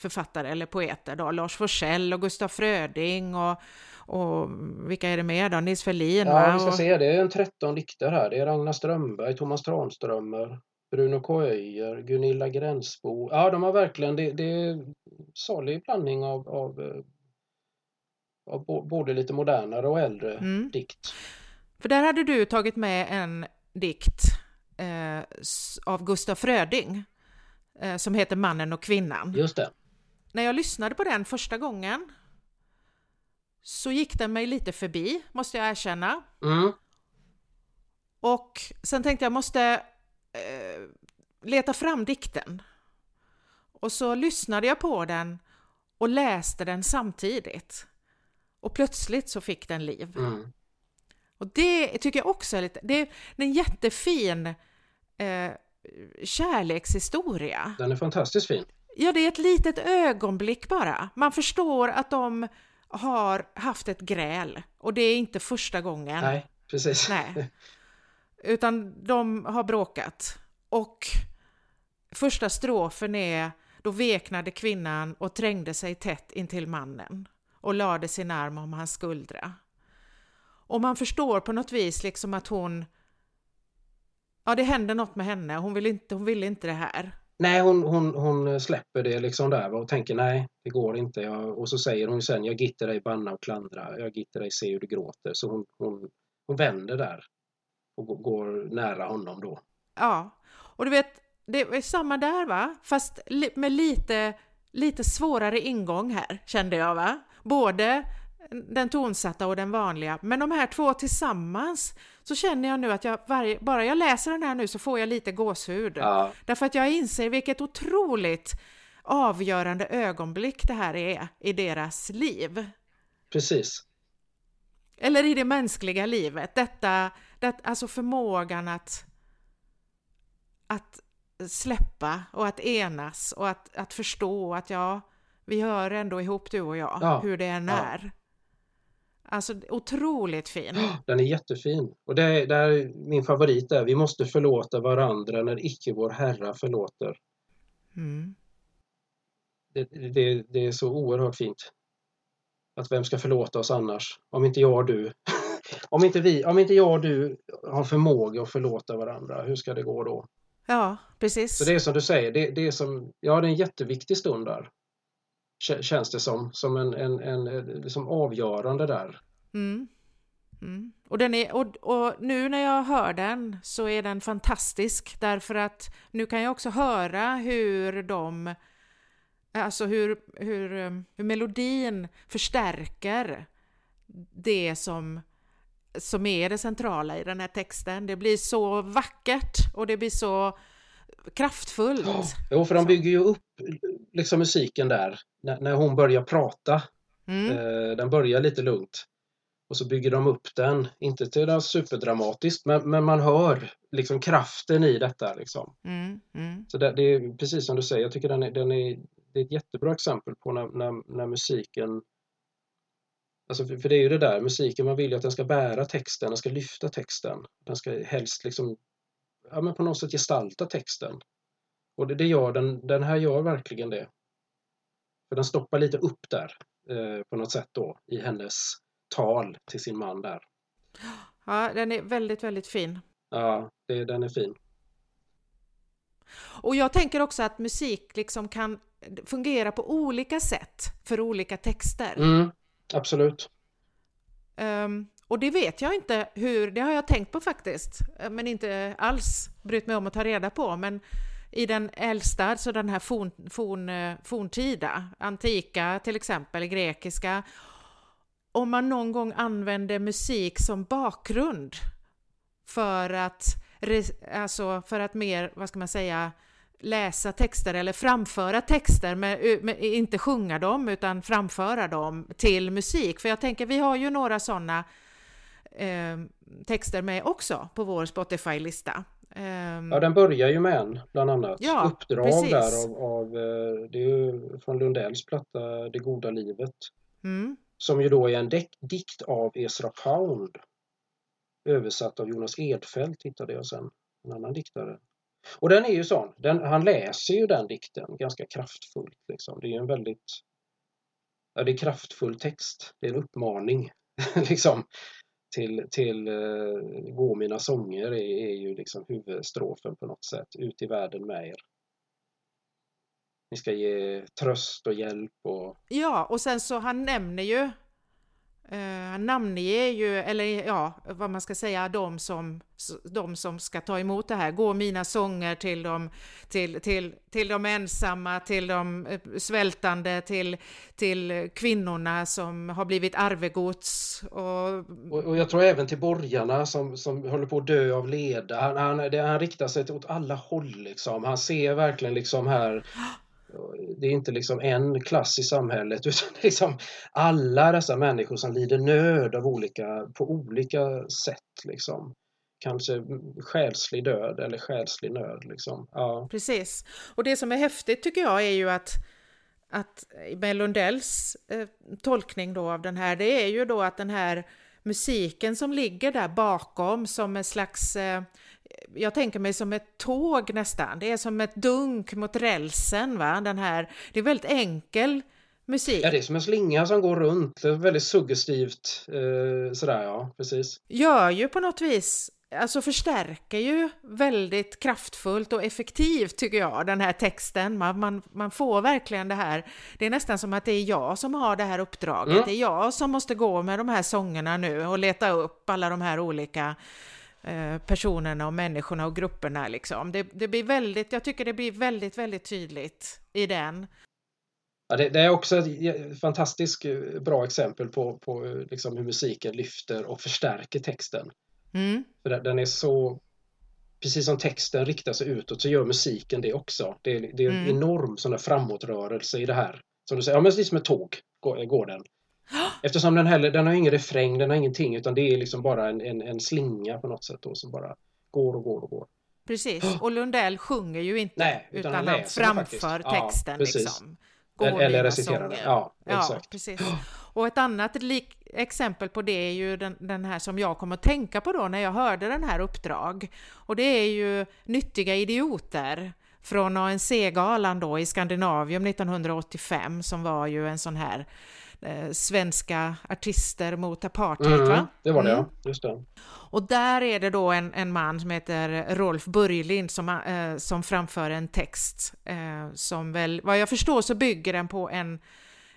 författare eller poeter då. Lars Forssell och Gustaf Fröding och, och vilka är det mer då? Nils Ferlin Ja, vi ska Och, se. Det är en 13 dikter här. Det är Ragnar Strömberg, Thomas Tranströmer, Bruno K. Öijer, Gunilla Gränsbo. Ja, de har verkligen, det, det är salig blandning av, av, eh, av både lite modernare och äldre Mm. dikt. För där hade du tagit med en dikt eh, av Gustaf Fröding eh, som heter Mannen och kvinnan. Just det. När jag lyssnade på den första gången så gick den mig lite förbi, måste jag erkänna. Mm. Och sen tänkte jag måste eh, leta fram dikten. Och så lyssnade jag på den och läste den samtidigt. Och plötsligt så fick den liv. Mm. Och det tycker jag också är lite, det är en jättefin eh, kärlekshistoria. Den är fantastiskt fin. Ja, det är ett litet ögonblick bara. Man förstår att de har haft ett gräl och det är inte första gången. Nej, precis. Nej. (laughs) Utan de har bråkat. Och första strofen är då veknade kvinnan och trängde sig tätt intill mannen och lade sin arm om hans skuldra. Och man förstår på något vis liksom att hon Ja, det händer något med henne. Hon vill inte, hon vill inte det här. Nej, hon, hon, hon släpper det liksom där och tänker nej, det går inte. Jag, och så säger hon sen, jag gitter dig banna och klandra, jag gitter dig se hur du gråter. Så hon, hon, hon vänder där och går, går nära honom då. Ja, och du vet, det är samma där va? Fast li- med lite, lite svårare ingång här kände jag va? Både den tonsatta och den vanliga. Men de här två tillsammans så känner jag nu att jag varje, bara jag läser den här nu så får jag lite gåshud. Ja, Därför att jag inser vilket otroligt avgörande ögonblick det här är i deras liv. precis. Eller i det mänskliga livet. Detta, det, alltså förmågan att, att släppa och att enas och att, att förstå att ja, vi hör ändå ihop du och jag, Ja, hur det än ja. Alltså otroligt fin. (gasps) Den är jättefin. Och det är, det är min favorit är Vi måste förlåta varandra när icke vår Herra förlåter. Mm. Det, det, det, är så oerhört fint. Att vem ska förlåta oss annars? Om inte jag och du. (laughs) om, inte vi, om inte jag och du har förmåga att förlåta varandra, hur ska det gå då? Ja, precis. Så det är som du säger, det, det är som, ja det är en jätteviktig stund där. Känns det som, som en, en, en eh, liksom avgörande där. Mm. Mm. Och, den är, och, och, nu när jag hör den så är den fantastisk därför att nu kan jag också höra hur de, alltså hur, hur, eh, hur melodin förstärker det som, som är det centrala i den här texten. Det blir så vackert och det blir så kraftfullt. Jo, för de bygger ju upp liksom musiken där när, när hon börjar prata. Mm. Eh, den börjar lite lugnt och så bygger de upp den, inte till det superdramatiskt, men, men man hör liksom kraften i detta. Liksom. Mm, mm. Så det, det, är precis som du säger, jag tycker den är, den är, det är ett jättebra exempel på när, när, när musiken Alltså för, för, det är ju det där, musiken, man vill ju att den ska bära texten, den ska lyfta texten. Den ska helst liksom, ja men på något sätt gestalta texten. Och det, det gör den, den här gör verkligen det. För den stoppar lite upp där eh, på något sätt då i hennes tal till sin man där. Ja, den är väldigt, väldigt fin. Ja, det, den är fin. Och jag tänker också att musik liksom kan fungera på olika sätt för olika texter. Mm, absolut. Um, och det vet jag inte hur, det har jag tänkt på faktiskt, eh, men inte alls brytt mig om att ta reda på. Men i den äldsta, alltså den här forn, forn, eh, forntida, antika till exempel, grekiska, om man någon gång använder musik som bakgrund för att, alltså för att mer, vad ska man säga, läsa texter eller framföra texter, med, med, inte sjunga dem utan framföra dem till musik. För jag tänker, vi har ju några sådana eh, texter med också på vår Spotify-lista. Um, ja, den börjar ju med en, bland annat. Ja, Uppdrag precis. där av, av, eh, det är ju från Lundells platta Det goda livet. Mm. Som ju då är en dikt av Esra Pound. Översatt av Jonas Edfeldt hittade jag sen, en annan diktare. Och den är ju sån, den, han läser ju den dikten ganska kraftfullt. Liksom. Det är en väldigt ja, det är kraftfull text. Det är en uppmaning. (laughs) liksom till, till uh, Gå mina sånger är, är ju liksom huvudstrofen på något sätt. Ut i världen med er. Ni ska ge tröst och hjälp och... Ja, och sen så han nämner ju han uh, namnger ju, eller ja, vad man ska säga, de som, de som ska ta emot det här. Gå mina sånger till de, till, till, till de ensamma, till de eh, svältande, till, till kvinnorna som har blivit arvegods. Och... och, och jag tror även till borgarna som, som håller på att dö av leda. Han, han, det, han riktar sig åt alla håll liksom. Han ser verkligen liksom här (gasps) det är inte liksom en klass i samhället (laughs) utan liksom alla dessa människor som lider nöd av olika, på olika sätt. Liksom. Kanske själslig död eller själslig nöd. Liksom. Ja. Precis. Och det som är häftigt tycker jag är ju att att med Lundells eh, tolkning då av den här, det är ju då att den här musiken som ligger där bakom som en slags eh, jag tänker mig som ett tåg nästan. Det är som ett dunk mot rälsen. Va? Den här, det är väldigt enkel musik. Ja, det är som en slinga som går runt. Väldigt suggestivt. Eh, sådär ja, precis. Gör ju på något vis, alltså förstärker ju väldigt kraftfullt och effektivt tycker jag, den här texten. Man, man, man får verkligen det här. Det är nästan som att det är jag som har det här uppdraget. Mm. Det är jag som måste gå med de här sångerna nu och leta upp alla de här olika personerna och människorna och grupperna liksom. Det, det, blir väldigt, jag tycker det blir väldigt, väldigt tydligt i den. Ja, det, det är också ett fantastiskt eh, bra exempel på, på eh, liksom hur musiken lyfter och förstärker texten. Mm. För den är så, precis som texten riktar sig utåt så gör musiken det också. Det, är, det är en mm. enorm sån framåtrörelse i det här. Som du säger, ja men precis som ett tåg går, går den. Eftersom den heller, den har ingen refräng, den har ingenting utan det är liksom bara en, en, en slinga på något sätt då som bara går och går och går. Precis, (gasps) och Lundell sjunger ju inte Nej, utan, utan han, framför texten ja, liksom. Går eller reciterar den. Ja, ja, precis. (gasps) Och ett annat exempel på det är ju den, den, här som jag kom att tänka på då när jag hörde den här uppdrag. Och det är ju Nyttiga idioter från ANC-galan då i Skandinavium 1985 som var ju en sån här eh, svenska artister mot apartheid mm, va? Det var det mm. ja, just det. Och där är det då en, en man som heter Rolf Börjlind som, eh, som framför en text eh, som väl, vad jag förstår så bygger den på en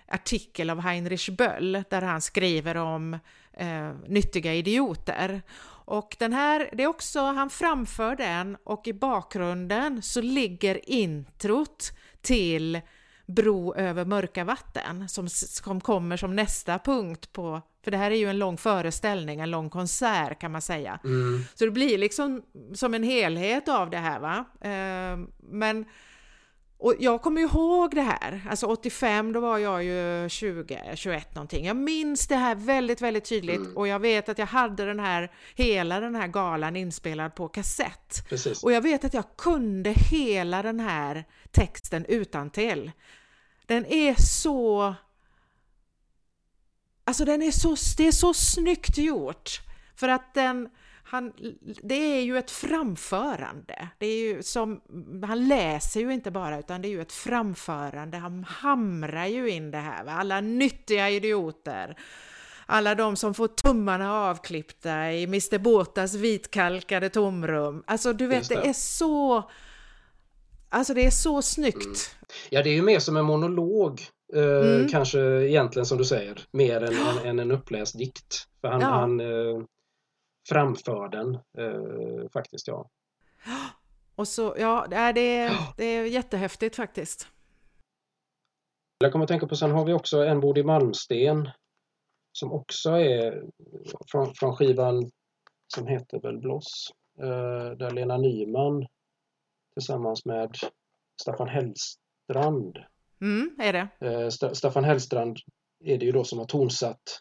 artikel av Heinrich Böll där han skriver om eh, nyttiga idioter. Och den här, det är också, han framför den och i bakgrunden så ligger introt till Bro över mörka vatten som, som kommer som nästa punkt på, för det här är ju en lång föreställning, en lång konsert kan man säga. Mm. Så det blir liksom som en helhet av det här va. Eh, men och jag kommer ihåg det här, alltså 85 då var jag ju 20, 21 någonting. Jag minns det här väldigt, väldigt tydligt mm. och jag vet att jag hade den här, hela den här galan inspelad på kassett. Precis. Och jag vet att jag kunde hela den här texten utan till. Den är så... Alltså den är så, det är så snyggt gjort. För att den han, det är ju ett framförande. Det är ju som, han läser ju inte bara utan det är ju ett framförande. Han hamrar ju in det här. Alla nyttiga idioter. Alla de som får tummarna avklippta i Mr Båtas vitkalkade tomrum. Alltså du vet, det. det. är så... Alltså det är så snyggt. Mm. Ja, det är ju mer som en monolog. Eh, mm. Kanske egentligen som du säger, mer än, än, än en uppläst dikt. För han, ja. han eh, framför den eh, faktiskt. ja. (gasps) Och så, ja, det är, (gasps) det är jättehäftigt faktiskt. Jag kommer att tänka på, sen har vi också En Bodil Malmsten som också är från, från skivan som heter väl Bloss, eh, där Lena Nyman tillsammans med Staffan Hellstrand. Mm, är det. Eh, Staffan Hellstrand är det ju då som har tonsatt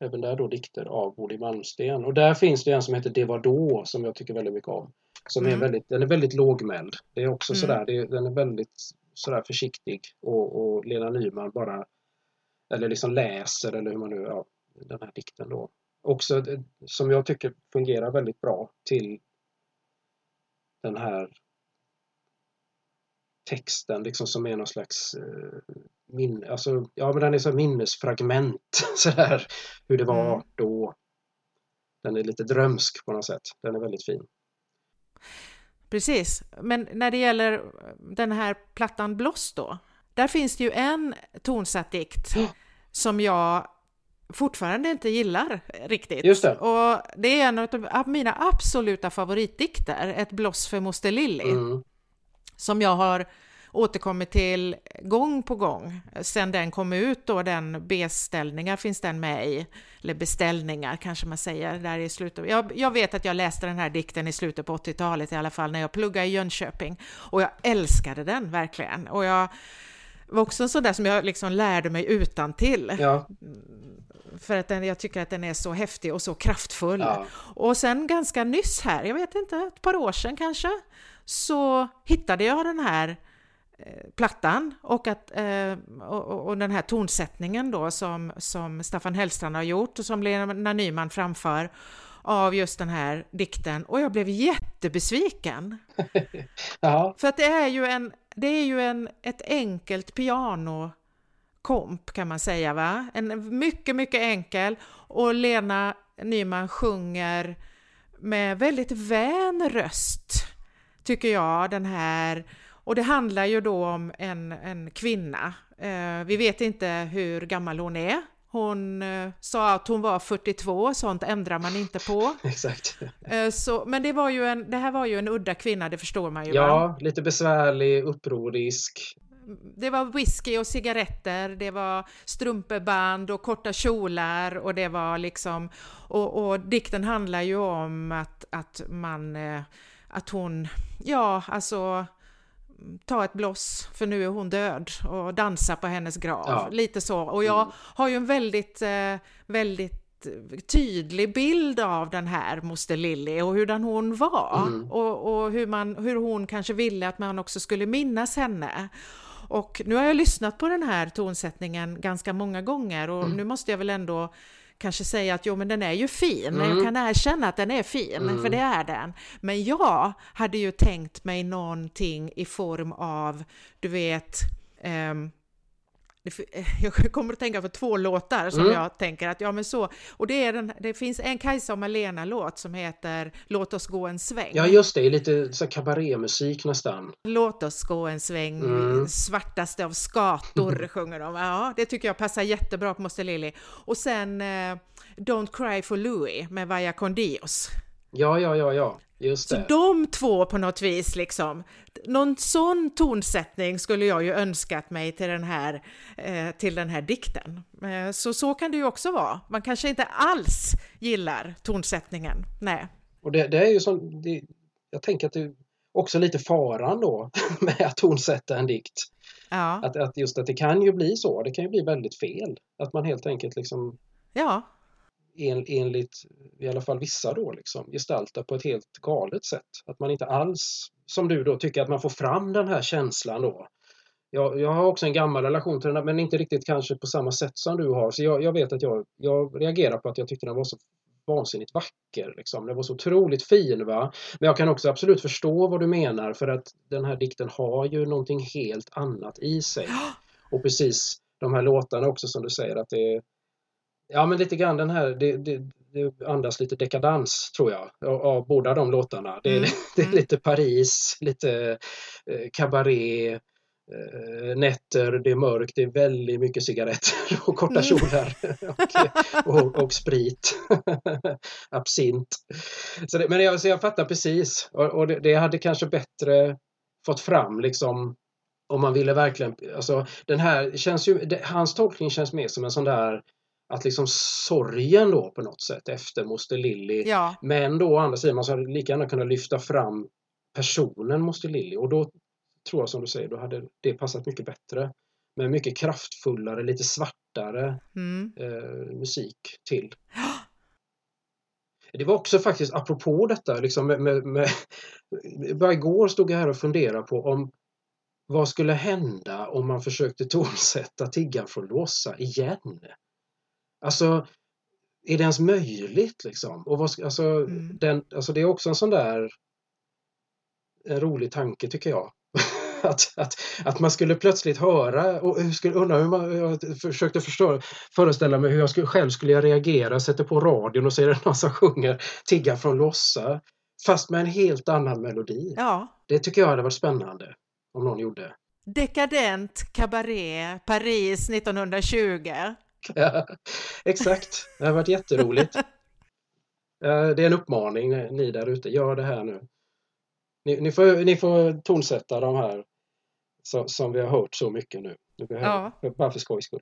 Även där då dikter av Bodil Malmsten. Och där finns det en som heter Det var då som jag tycker väldigt mycket om. Som mm. är väldigt, den är väldigt lågmäld. Det är också mm. sådär, det, den är väldigt sådär försiktig och, och Lena Nyman bara eller liksom läser eller hur man nu, ja, den här dikten då. Också som jag tycker fungerar väldigt bra till den här texten liksom som är någon slags eh, min, alltså, ja men den är så minnesfragment (laughs) sådär hur det var mm. då. Den är lite drömsk på något sätt. Den är väldigt fin. Precis, men när det gäller den här plattan Bloss då, där finns det ju en tonsatt dikt mm. som jag fortfarande inte gillar riktigt. Just det. Och det är en av mina absoluta favoritdikter, Ett bloss för moster Lilly. Mm som jag har återkommit till gång på gång sen den kom ut då, den beställningar finns den med i, eller beställningar kanske man säger, där i slutet. Jag, jag vet att jag läste den här dikten i slutet på 80-talet i alla fall när jag pluggade i Jönköping och jag älskade den verkligen och jag var också en sån där som jag liksom lärde mig utan till. Ja. För att den, jag tycker att den är så häftig och så kraftfull. Ja. Och sen ganska nyss här, jag vet inte, ett par år sedan kanske, så hittade jag den här eh, plattan och, att, eh, och, och, den här tonsättningen då som, som Staffan Hellstrand har gjort och som Lena Nyman framför av just den här dikten och jag blev jättebesviken. (laughs) För att det är ju, en, det är ju en, ett enkelt pianokomp kan man säga va? En mycket, mycket enkel och Lena Nyman sjunger med väldigt vän röst tycker jag, den här och det handlar ju då om en, en kvinna. Eh, vi vet inte hur gammal hon är. Hon eh, sa att hon var 42, sånt ändrar man inte på. (laughs) Exakt. Eh, så, men det, var ju en, det här var ju en udda kvinna, det förstår man ju. Ja, va? lite besvärlig, upprorisk. Det var whisky och cigaretter, det var strumpeband och korta kjolar och det var liksom... Och, och dikten handlar ju om att, att man... Eh, att hon, ja alltså ta ett bloss för nu är hon död och dansa på hennes grav. Ja. Lite så. Och jag mm. har ju en väldigt, eh, väldigt tydlig bild av den här moster Lilly och hurdan hon var mm. och, och, hur, man, hur hon kanske ville att man också skulle minnas henne. Och nu har jag lyssnat på den här tonsättningen ganska många gånger och mm. nu måste jag väl ändå kanske säga att jo men den är ju fin, mm. jag kan erkänna att den är fin, mm. för det är den. Men jag hade ju tänkt mig någonting i form av, du vet, um, (laughs) jag kommer att tänka på två låtar som mm. jag tänker att ja men så, och det är den, det finns en Kajsa och Malena låt som heter Låt oss gå en sväng. Ja just det, lite så kabarémusik nästan. Låt oss gå en sväng, mm. svartaste av skator (laughs) sjunger de. Ja, det tycker jag passar jättebra på Moster Lily. Och sen eh, Don't Cry for Louie med Vaya con Dios. Ja, ja, ja, ja. Just det. Så de två på något vis liksom, någon sån tonsättning skulle jag ju önskat mig till den här, eh, till den här dikten. Eh, så så kan det ju också vara. Man kanske inte alls gillar tonsättningen. Nej. Och det, det är ju som, det, jag tänker att det är också lite faran då (laughs) med att tonsätta en dikt. Ja. Att, att just att det kan ju bli så, det kan ju bli väldigt fel. Att man helt enkelt liksom Ja en, enligt i alla fall vissa då liksom gestaltar på ett helt galet sätt. Att man inte alls, som du då, tycker att man får fram den här känslan då. Jag, jag har också en gammal relation till den men inte riktigt kanske på samma sätt som du har. Så jag, jag vet att jag, jag reagerar på att jag tyckte den var så vansinnigt vacker. Liksom. Den var så otroligt fin. Va? Men jag kan också absolut förstå vad du menar för att den här dikten har ju någonting helt annat i sig. Och precis de här låtarna också som du säger att det är Ja men lite grann den här, det, det, det andas lite dekadans tror jag av, av båda de låtarna. Det, mm. (laughs) det är mm. lite Paris, lite eh, cabaret, eh, nätter, det är mörkt, det är väldigt mycket cigaretter och korta mm. kjolar (laughs) och, och, och, sprit. (laughs) Absint. Så men jag, så jag fattar precis och, och det, det hade kanske bättre fått fram liksom om man ville verkligen, alltså den här känns ju, hans tolkning känns mer som en sån där att liksom sorgen då på något sätt efter Moster Lilly. Ja. Men då å andra sidan, man skulle lika gärna kunna lyfta fram personen Moster Lilly och då tror jag som du säger, då hade det passat mycket bättre. Med mycket kraftfullare, lite svartare mm. eh, musik till. Det var också faktiskt apropå detta, liksom med, med, med, (laughs) bara igår stod jag här och funderade på om vad skulle hända om man försökte tonsätta Tiggan från Låsa igen? Alltså, är det ens möjligt liksom? Och vad, alltså, mm. den, alltså det är också en sån där en rolig tanke tycker jag. (laughs) att, att, att man skulle plötsligt höra och hur skulle, undra hur man, jag försökte förstå, föreställa mig hur jag skulle, själv skulle reagera, sätter på radion och ser någon som sjunger Tigga från Lossa fast med en helt annan melodi. Ja. Det tycker jag hade varit spännande om någon gjorde. Dekadent kabaré, Paris 1920. Exakt, det har varit jätteroligt. Det är en uppmaning ni där ute, gör det här nu. Ni, ni, får, ni får tonsätta de här som, som vi har hört så mycket nu. nu behöver, ja. Bara för skojs skull.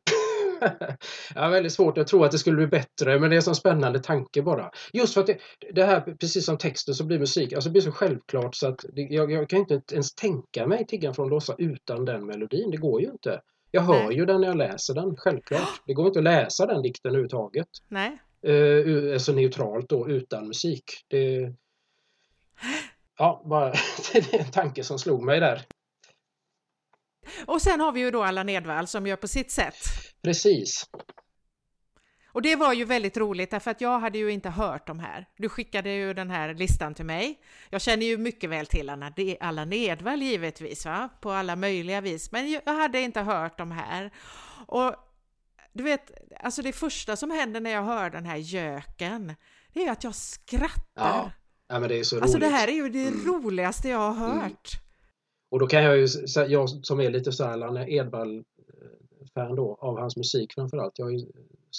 (laughs) ja, väldigt svårt. Jag tror att det skulle bli bättre, men det är en sån spännande tanke bara. Just för att det, det här, precis som texten, så blir musik, alltså det blir så självklart så att det, jag, jag, kan inte ens tänka mig Tiggan från Lossa utan den melodin. Det går ju inte. Jag hör Nej. ju den när jag läser den, självklart. Det går inte att läsa den dikten överhuvudtaget. Nej. Uh, alltså neutralt då, utan musik. Det... Ja, bara (laughs) det är en tanke som slog mig där. Och sen har vi ju då Allan Edwall som gör på sitt sätt. Precis. Och det var ju väldigt roligt därför att jag hade ju inte hört de här. Du skickade ju den här listan till mig. Jag känner ju mycket väl till Anna, alla Nedvall givetvis, va? på alla möjliga vis, men jag hade inte hört de här. Och du vet, alltså det första som händer när jag hör den här göken, det är att jag skrattar. Ja, ja men det är så roligt. Alltså det här är ju det mm. roligaste jag har hört. Mm. Och då kan jag ju, jag som är lite så här Allan Edwall fan då av hans musik framförallt. Jag har ju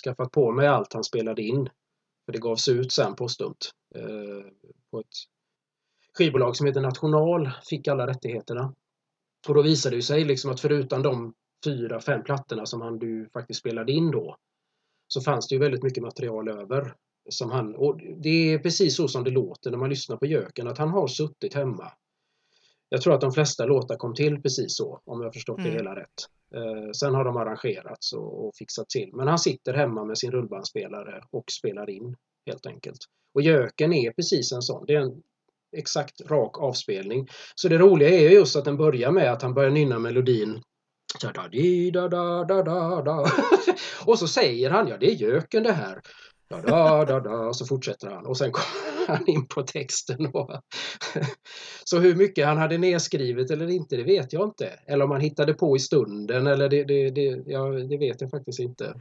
skaffat på mig allt han spelade in. För det gavs ut sen postumt. Eh, på ett skivbolag som heter National fick alla rättigheterna. Och då visade det sig liksom att förutom de fyra, fem plattorna som han du faktiskt spelade in då så fanns det ju väldigt mycket material över. Som han, och det är precis så som det låter när man lyssnar på Jöken, att han har suttit hemma. Jag tror att de flesta låtar kom till precis så, om jag förstått mm. det hela rätt. Eh, sen har de arrangerats och, och fixat till. Men han sitter hemma med sin rullbandspelare och spelar in helt enkelt. Och Jöken är precis en sån. Det är en exakt rak avspelning. Så det roliga är just att den börjar med att han börjar nynna melodin (laughs) och så säger han, ja det är göken det här. Da, da, da, da, så fortsätter han och sen kommer (laughs) han in på texten. Och (laughs) Så hur mycket han hade nedskrivet eller inte, det vet jag inte. Eller om han hittade på i stunden eller det, det, det, ja, det vet jag faktiskt inte.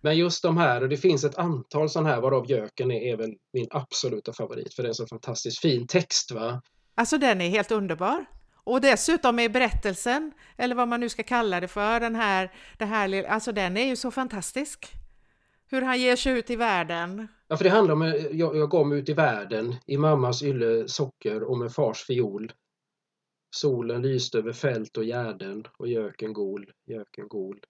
Men just de här, och det finns ett antal sådana här varav Göken är, är väl min absoluta favorit för det är så fantastiskt fin text. va? Alltså den är helt underbar. Och dessutom är berättelsen, eller vad man nu ska kalla det för, den här, det här alltså den är ju så fantastisk. Hur han ger sig ut i världen. Ja, för det handlar om, jag, jag gav mig ut i världen i mammas ylle socker och med fars fiol. Solen lyste över fält och gärden och göken gol, göken gol.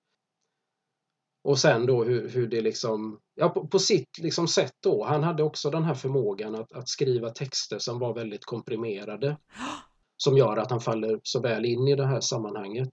Och sen då hur, hur det liksom, ja på, på sitt liksom sätt då, han hade också den här förmågan att, att skriva texter som var väldigt komprimerade. (gasps) Som gör att han faller så väl in i det här sammanhanget.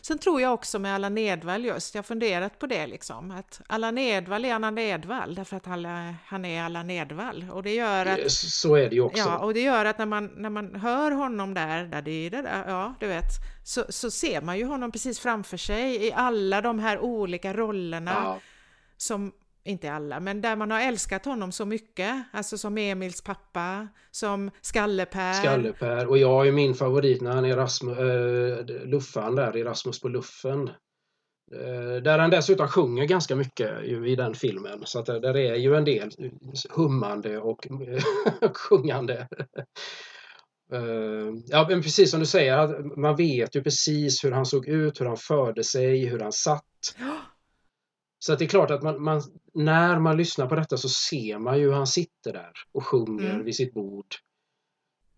Sen tror jag också med Allan Edwall just, jag har funderat på det liksom, att Allan Edwall är Allan Edwall därför att alla, han är Allan Edwall. Och det gör att... Så är det ju också. Ja, och det gör att när man, när man hör honom där, där det är det där, ja du vet, så, så ser man ju honom precis framför sig i alla de här olika rollerna ja. som inte alla, men där man har älskat honom så mycket, alltså som Emils pappa, som Skallepär. Skallepär, och jag är min favorit när han är Rasmus, äh, Luffan där, Erasmus på luffen. Äh, där han dessutom sjunger ganska mycket i den filmen, så att där är ju en del hummande och (laughs) sjungande. Uh, ja, men precis som du säger, man vet ju precis hur han såg ut, hur han förde sig, hur han satt. Så att det är klart att man, man, när man lyssnar på detta så ser man ju hur han sitter där och sjunger mm. vid sitt bord.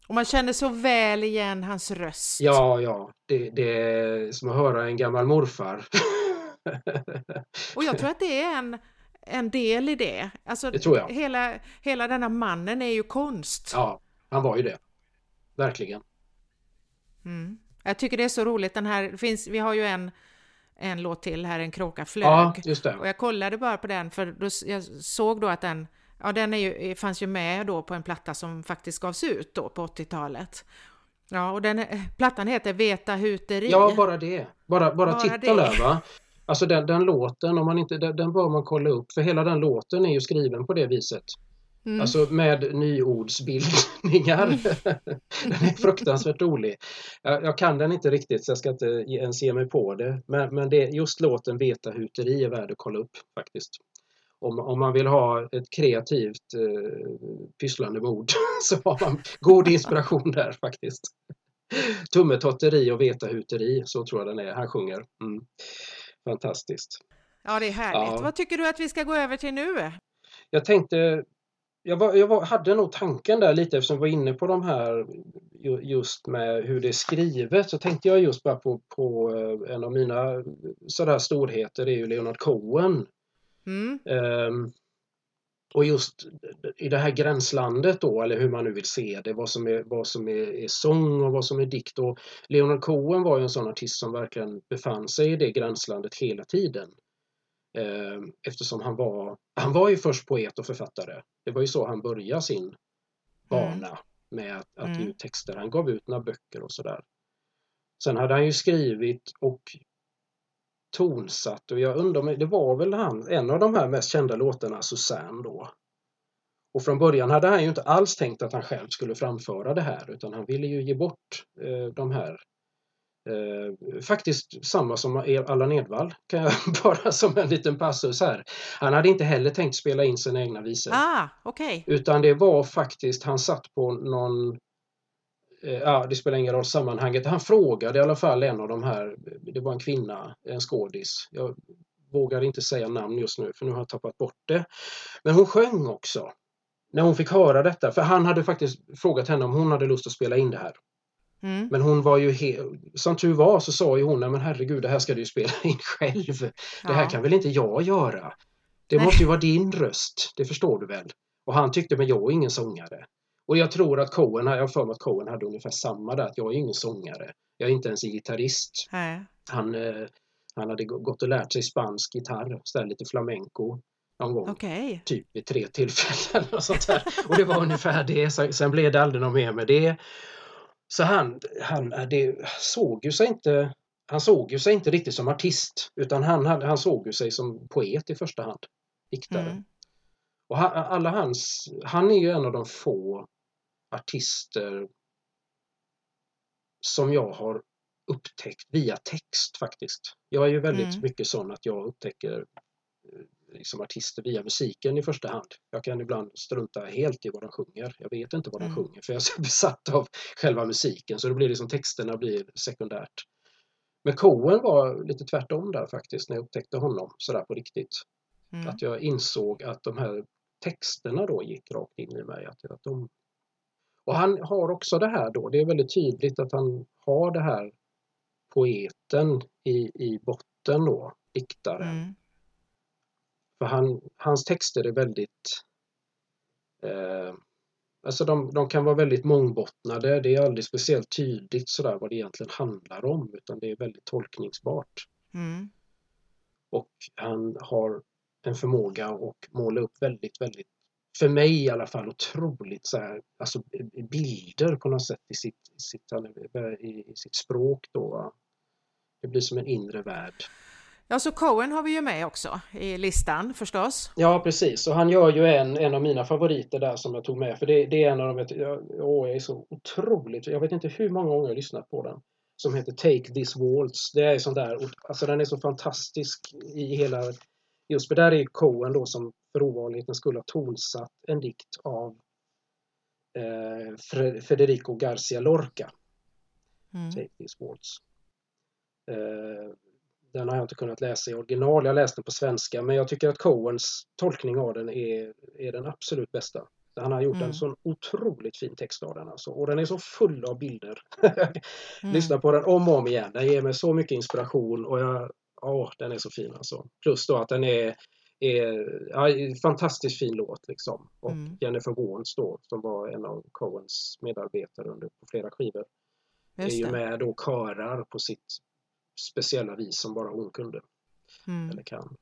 Och man känner så väl igen hans röst. Ja, ja. Det, det är som att höra en gammal morfar. och jag tror (laughs) att det är en, en del i det. Alltså, det tror jag. Hela, hela denna mannen är ju konst. Ja, han var ju det. Verkligen. Mm. Jag tycker det är så roligt. Den här, finns, vi har ju en en låt till här, En kråka flög. Ja, just det. Och jag kollade bara på den för då, jag såg då att den, ja den är ju, fanns ju med då på en platta som faktiskt gavs ut då på 80-talet. Ja, och den plattan heter Veta huteri. Ja, bara det. Bara, bara, bara titeln där va. Alltså den, den låten, om man inte, den, den bör man kolla upp för hela den låten är ju skriven på det viset. Mm. Alltså med nyordsbildningar. Mm. (laughs) den är fruktansvärt rolig. Jag, jag, kan den inte riktigt så jag ska inte ens ge mig på det. Men, men det, just låten Vetahuteri är värd att kolla upp faktiskt. Om, om man vill ha ett kreativt eh, pysslande mod (laughs) så har man god inspiration där faktiskt. Tummetotteri och vetahuteri, så tror jag den är. Han sjunger. Mm. Fantastiskt. Ja, det är härligt. Ja. Vad tycker du att vi ska gå över till nu? Jag tänkte jag, var, jag var, hade nog tanken där lite eftersom vi var inne på de här just med hur det är skrivet så tänkte jag just bara på, på eh, en av mina sådär storheter, det är ju Leonard Cohen. Mm. Um, och just i det här gränslandet då, eller hur man nu vill se det, vad som är, vad som är, är sång och vad som är dikt. Och Leonard Cohen var ju en sån artist som verkligen befann sig i det gränslandet hela tiden. Ehm, eftersom han var, han var ju först poet och författare. Det var ju så han började sin bana mm. med att, att ge ut texter. Han gav ut några böcker och sådär. Sen hade han ju skrivit och tonsatt och jag undrar, det var väl han, en av de här mest kända låtarna, Susanne då. Och från början hade han ju inte alls tänkt att han själv skulle framföra det här utan han ville ju ge bort eh, de här Eh, faktiskt samma som Allan Edwall, kan jag (laughs) bara som en liten passus här. Han hade inte heller tänkt spela in sina egna visor. Ah, okay. Utan det var faktiskt, han satt på någon eh, Ja, det spelar ingen roll sammanhanget. Han frågade i alla fall en av de här, det var en kvinna, en skådis. Jag vågar inte säga namn just nu för nu har jag tappat bort det. Men hon sjöng också. När hon fick höra detta, för han hade faktiskt frågat henne om hon hade lust att spela in det här. Mm. Men hon var ju som tur var så sa ju hon, men herregud det här ska du spela in (laughs) själv. Ja. Det här kan väl inte jag göra? Det Nej. måste ju vara din röst, det förstår du väl? Och han tyckte, men jag är ingen sångare. Och jag tror att Cohen, jag har för mig att Cohen hade ungefär samma där, att jag är ingen sångare. Jag är inte ens en gitarrist. Han, eh, han hade gått och lärt sig spansk gitarr, så lite flamenco någon gång. Okay. Typ vid tre tillfällen (laughs) och sånt där. Och det var ungefär det. Sen blev det aldrig något mer med det. Så han, han det såg ju sig inte han såg ju sig inte riktigt som artist utan han, han såg ju sig som poet i första hand. Diktare. Mm. Och alla hans, han är ju en av de få artister som jag har upptäckt via text faktiskt. Jag är ju väldigt mm. mycket sån att jag upptäcker eh, liksom artister via musiken i första hand. Jag kan ibland strunta helt i vad de sjunger. Jag vet inte vad de mm. sjunger för jag är så (laughs) besatt av själva musiken så då blir liksom texterna blir sekundärt. Men Cohen var lite tvärtom där faktiskt när jag upptäckte honom sådär på riktigt. Mm. Att jag insåg att de här texterna då gick rakt in i mig. Att, att de... Och han har också det här då, det är väldigt tydligt att han har det här poeten i, i botten då, diktaren. Mm. För han, hans texter är väldigt eh, Alltså de, de, kan vara väldigt mångbottnade. Det är aldrig speciellt tydligt sådär vad det egentligen handlar om utan det är väldigt tolkningsbart. Mm. Och han har en förmåga att måla upp väldigt, väldigt, för mig i alla fall, otroligt så här, alltså bilder på något sätt i sitt, i sitt, i sitt språk då. Det blir som en inre värld. Ja, så Cohen har vi ju med också i listan förstås. Ja, precis. Och han gör ju en, en av mina favoriter där som jag tog med. För det, det är en av de, jag, åh, jag är så otroligt, jag vet inte hur många gånger jag lyssnat på den. Som heter Take This Waltz. Det är sån där, alltså den är så fantastisk i hela, just för där är Cohen då som för ovanligheten skulle ha tonsatt en dikt av eh, Federico Garcia Lorca. Mm. Take This Waltz. Eh, den har jag inte kunnat läsa i original, jag läste den på svenska, men jag tycker att Coens tolkning av den är, är den absolut bästa. Han har gjort mm. en sån otroligt fin text av den alltså. och den är så full av bilder. (laughs) mm. Lyssna på den om och om igen. Den ger mig så mycket inspiration och jag, åh, den är så fin alltså. Plus då att den är, är ja, fantastiskt fin låt liksom. Och mm. Jennifer Warnes då, som var en av Coens medarbetare under på flera skivor, är ju med då körar på sitt speciella vis som bara hon kunde. Mm. Eller kan.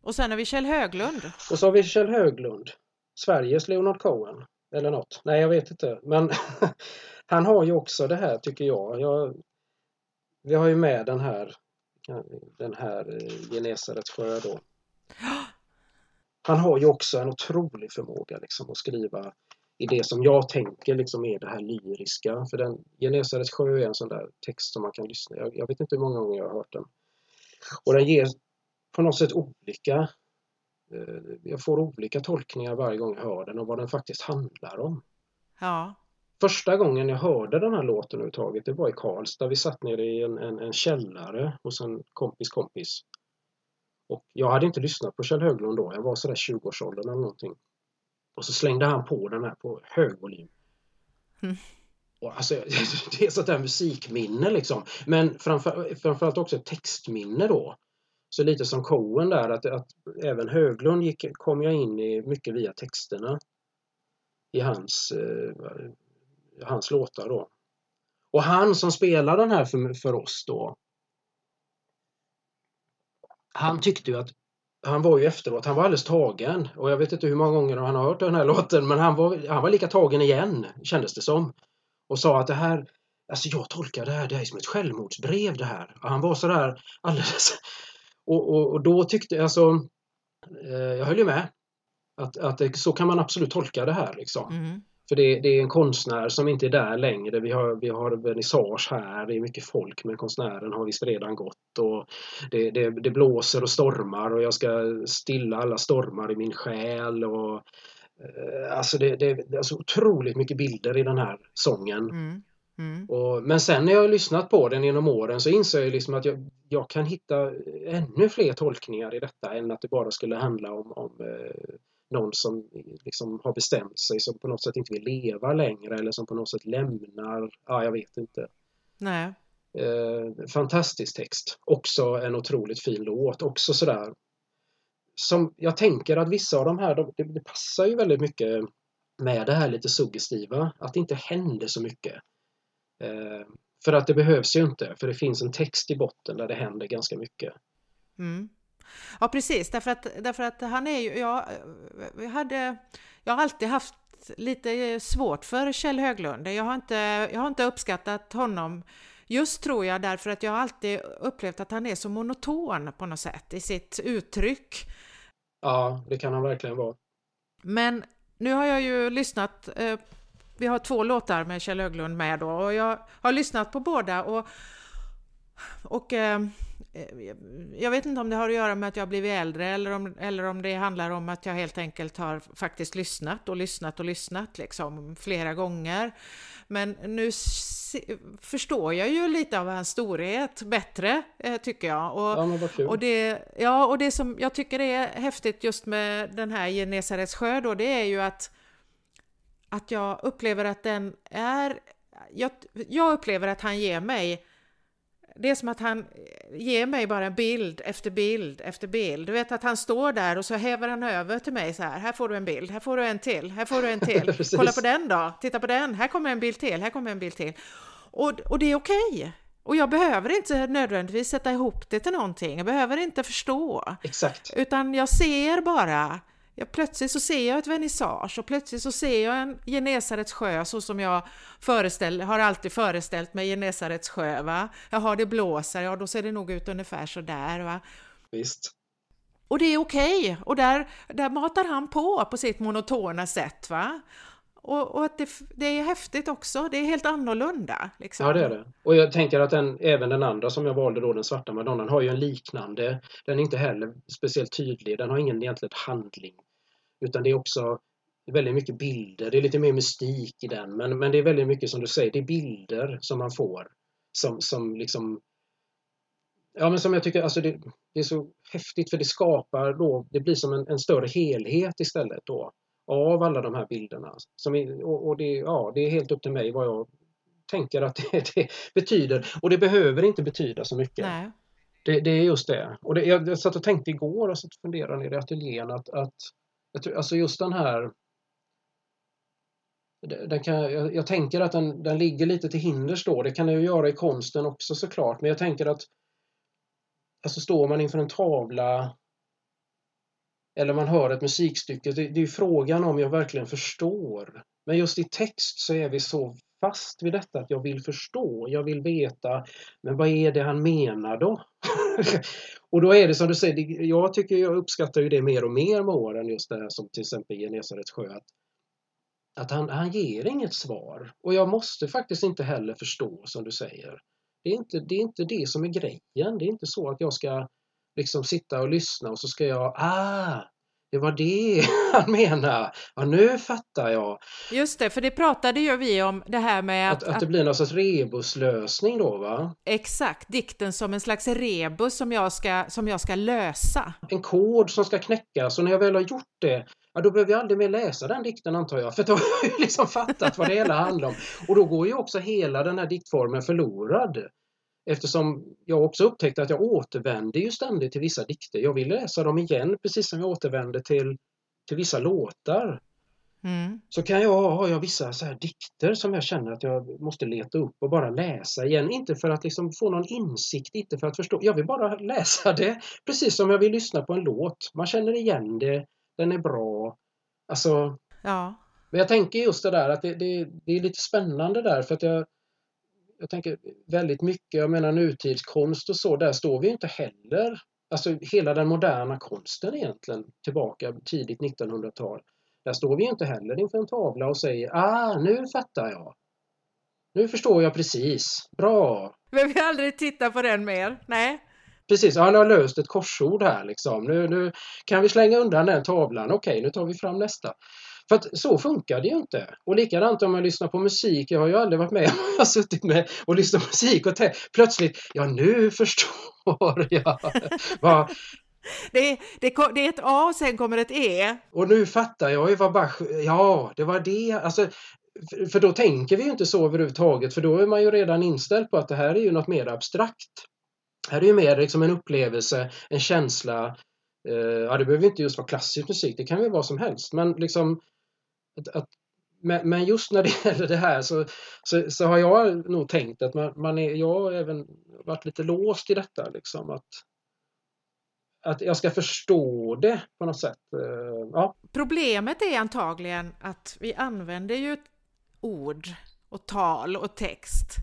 Och sen har vi Kjell Höglund. Och så har vi Kjell Höglund. Sveriges Leonard Cohen. Eller något. Nej, jag vet inte. Men (laughs) han har ju också det här tycker jag. jag vi har ju med den här den här eh, Genesarets sjö då. (gasps) Han har ju också en otrolig förmåga liksom att skriva i det som jag tänker liksom är det här lyriska. För den Genesarets sjö är en sån där text som man kan lyssna jag, jag vet inte hur många gånger jag har hört den. Och den ger på något sätt olika eh, jag får olika tolkningar varje gång jag hör den och vad den faktiskt handlar om. Ja. Första gången jag hörde den här låten överhuvudtaget det var i Karlstad. Vi satt nere i en, en, en källare hos en kompis kompis. Och jag hade inte lyssnat på Kjell Höglund då. Jag var sådär 20-årsåldern eller någonting. Och så slängde han på den här på hög volym. Mm. Och alltså, (laughs) det är sånt där musikminne liksom. Men framför, framförallt också textminne då. Så lite som Cohen där att, att även Höglund gick, kom jag in i mycket via texterna. I hans, eh, hans låtar då. Och han som spelar den här för, för oss då. Han tyckte ju att han var ju efteråt, han var alldeles tagen. Och jag vet inte hur många gånger han har hört den här (laughs) låten men han var, han var lika tagen igen kändes det som. Och sa att det här, alltså jag tolkar det här, det här är som ett självmordsbrev det här. Och han var sådär (laughs) alldeles... Och, och, och då tyckte jag alltså, eh, jag höll ju med. Att, att det, så kan man absolut tolka det här liksom. Mm. För det, det, är en konstnär som inte är där längre. Vi har, vi har vernissage här, det är mycket folk men konstnären har visst redan gått. Och det, det, det, blåser och stormar och jag ska stilla alla stormar i min själ. Och, eh, alltså det, det, det är så otroligt mycket bilder i den här sången. Mm. Mm. Och, men sen när jag lyssnat på den genom åren så inser jag liksom att jag, jag kan hitta ännu fler tolkningar i detta än att det bara skulle handla om, om eh, någon som liksom har bestämt sig som på något sätt inte vill leva längre eller som på något sätt lämnar, ja jag vet inte. Nej. Eh, fantastisk text. Också en otroligt fin låt. Också sådär som jag tänker att vissa av de här, de, det, passar ju väldigt mycket med det här lite suggestiva, att det inte händer så mycket. Eh, för att det behövs ju inte, för det finns en text i botten där det händer ganska mycket. Mm. Ja precis, därför att, därför att han är ju, jag, jag, hade, jag har alltid haft lite svårt för Kjell Höglund. Jag har inte, jag har inte uppskattat honom just tror jag därför att jag alltid upplevt att han är så monoton på något sätt i sitt uttryck. Ja, det kan han verkligen vara. Men nu har jag ju lyssnat, eh, vi har två låtar med Kjell Höglund med då och jag har lyssnat på båda och, och eh, jag vet inte om det har att göra med att jag har blivit äldre eller om, eller om det handlar om att jag helt enkelt har faktiskt lyssnat och lyssnat och lyssnat liksom flera gånger. Men nu förstår jag ju lite av hans storhet bättre, eh, tycker jag. Och, ja, och, det, ja, och det som jag tycker är häftigt just med den här Genesarets sjö då, det är ju att, att jag upplever att den är... Jag, jag upplever att han ger mig det är som att han ger mig bara bild efter bild efter bild. Du vet att han står där och så häver han över till mig så här. Här får du en bild, här får du en till, här får du en till. (laughs) Kolla på den då, titta på den, här kommer en bild till, här kommer en bild till. Och, och det är okej. Okay. Och jag behöver inte nödvändigtvis sätta ihop det till någonting. Jag behöver inte förstå. Exakt. Utan jag ser bara Ja, plötsligt så ser jag ett vernissage och plötsligt så ser jag en Genesarets sjö så som jag föreställ, har alltid föreställt mig Genesarets sjö. Va? Jaha, det blåser, ja då ser det nog ut ungefär så där. Va? Visst. Och det är okej, okay. och där, där matar han på på sitt monotona sätt. Va? Och, och att det, det, är häftigt också, det är helt annorlunda. Liksom. Ja, det är det. Och jag tänker att den, även den andra som jag valde då, den svarta madonnan, har ju en liknande. Den är inte heller speciellt tydlig, den har ingen egentligen handling. Utan det är också väldigt mycket bilder, det är lite mer mystik i den, men, men det är väldigt mycket som du säger, det är bilder som man får. Som, som liksom Ja men som jag tycker, alltså det, det är så häftigt för det skapar då, det blir som en, en större helhet istället då av alla de här bilderna. Som är, och, och det, ja, det är helt upp till mig vad jag tänker att (laughs) det, det betyder. Och det behöver inte betyda så mycket. Nej. Det, det, är just det. Och det, jag, jag satt och tänkte igår och satt och funderade nere i ateljén att, att alltså just den här den kan, jag, jag, tänker att den, den ligger lite till hinders då. Det kan den ju göra i konsten också såklart. Men jag tänker att alltså står man inför en tavla eller man hör ett musikstycke, det, det är frågan om jag verkligen förstår. Men just i text så är vi så fast vid detta att jag vill förstå, jag vill veta, men vad är det han menar då? (laughs) och då är det som du säger, jag tycker jag uppskattar ju det mer och mer med åren, just det här som till exempel Genesarets sjö, att, att han, han ger inget svar. Och jag måste faktiskt inte heller förstå som du säger. Det är inte det, är inte det som är grejen, det är inte så att jag ska liksom sitta och lyssna och så ska jag, ah, det var det (laughs) han menade. Ja, nu fattar jag. Just det, för det pratade ju vi om det här med att... Att, att det blir någon sorts rebuslösning då va? Exakt, dikten som en slags rebus som jag ska, som jag ska lösa. En kod som ska knäckas och när jag väl har gjort det Ja, då behöver jag aldrig mer läsa den dikten antar jag, (laughs) för då har jag liksom fattat vad det hela handlar om. Och då går ju också hela den här diktformen förlorad. Eftersom jag också upptäckte att jag återvänder ju ständigt till vissa dikter. Jag vill läsa dem igen precis som jag återvänder till, till vissa låtar. Mm. Så kan jag ha jag vissa så här dikter som jag känner att jag måste leta upp och bara läsa igen. Inte för att liksom få någon insikt, inte för att förstå. Jag vill bara läsa det precis som jag vill lyssna på en låt. Man känner igen det, den är bra. Alltså, ja. Men jag tänker just det där att det, det, det är lite spännande där för att jag jag tänker väldigt mycket, jag menar nutidskonst och så, där står vi inte heller, alltså hela den moderna konsten egentligen tillbaka tidigt 1900-tal. Där står vi inte heller inför en tavla och säger ah, nu fattar jag. Nu förstår jag precis. Bra! Behöver jag aldrig titta på den mer? Nej. Precis, han har löst ett korsord här liksom. Nu, nu kan vi slänga undan den tavlan. Okej, nu tar vi fram nästa. För att så funkar det ju inte. Och likadant om man lyssnar på musik. Jag har ju aldrig varit med om jag har suttit med och lyssnat på musik och plötsligt, ja nu förstår (laughs) jag. vad, det, det, det, är ett A och sen kommer ett E. Och nu fattar jag ju vad Bach, ja det var det. Alltså, för då tänker vi ju inte så överhuvudtaget för då är man ju redan inställd på att det här är ju något mer abstrakt. Här är ju mer liksom en upplevelse, en känsla. Eh, ja, det behöver inte just vara klassisk musik, det kan ju vara som helst. Men liksom att, att, men, just när det (laughs) gäller det här så, så, så, har jag nog tänkt att man, man är, jag har även varit lite låst i detta liksom att att jag ska förstå det på något sätt. Eh, ja. Problemet är antagligen att vi använder ju ord och tal och text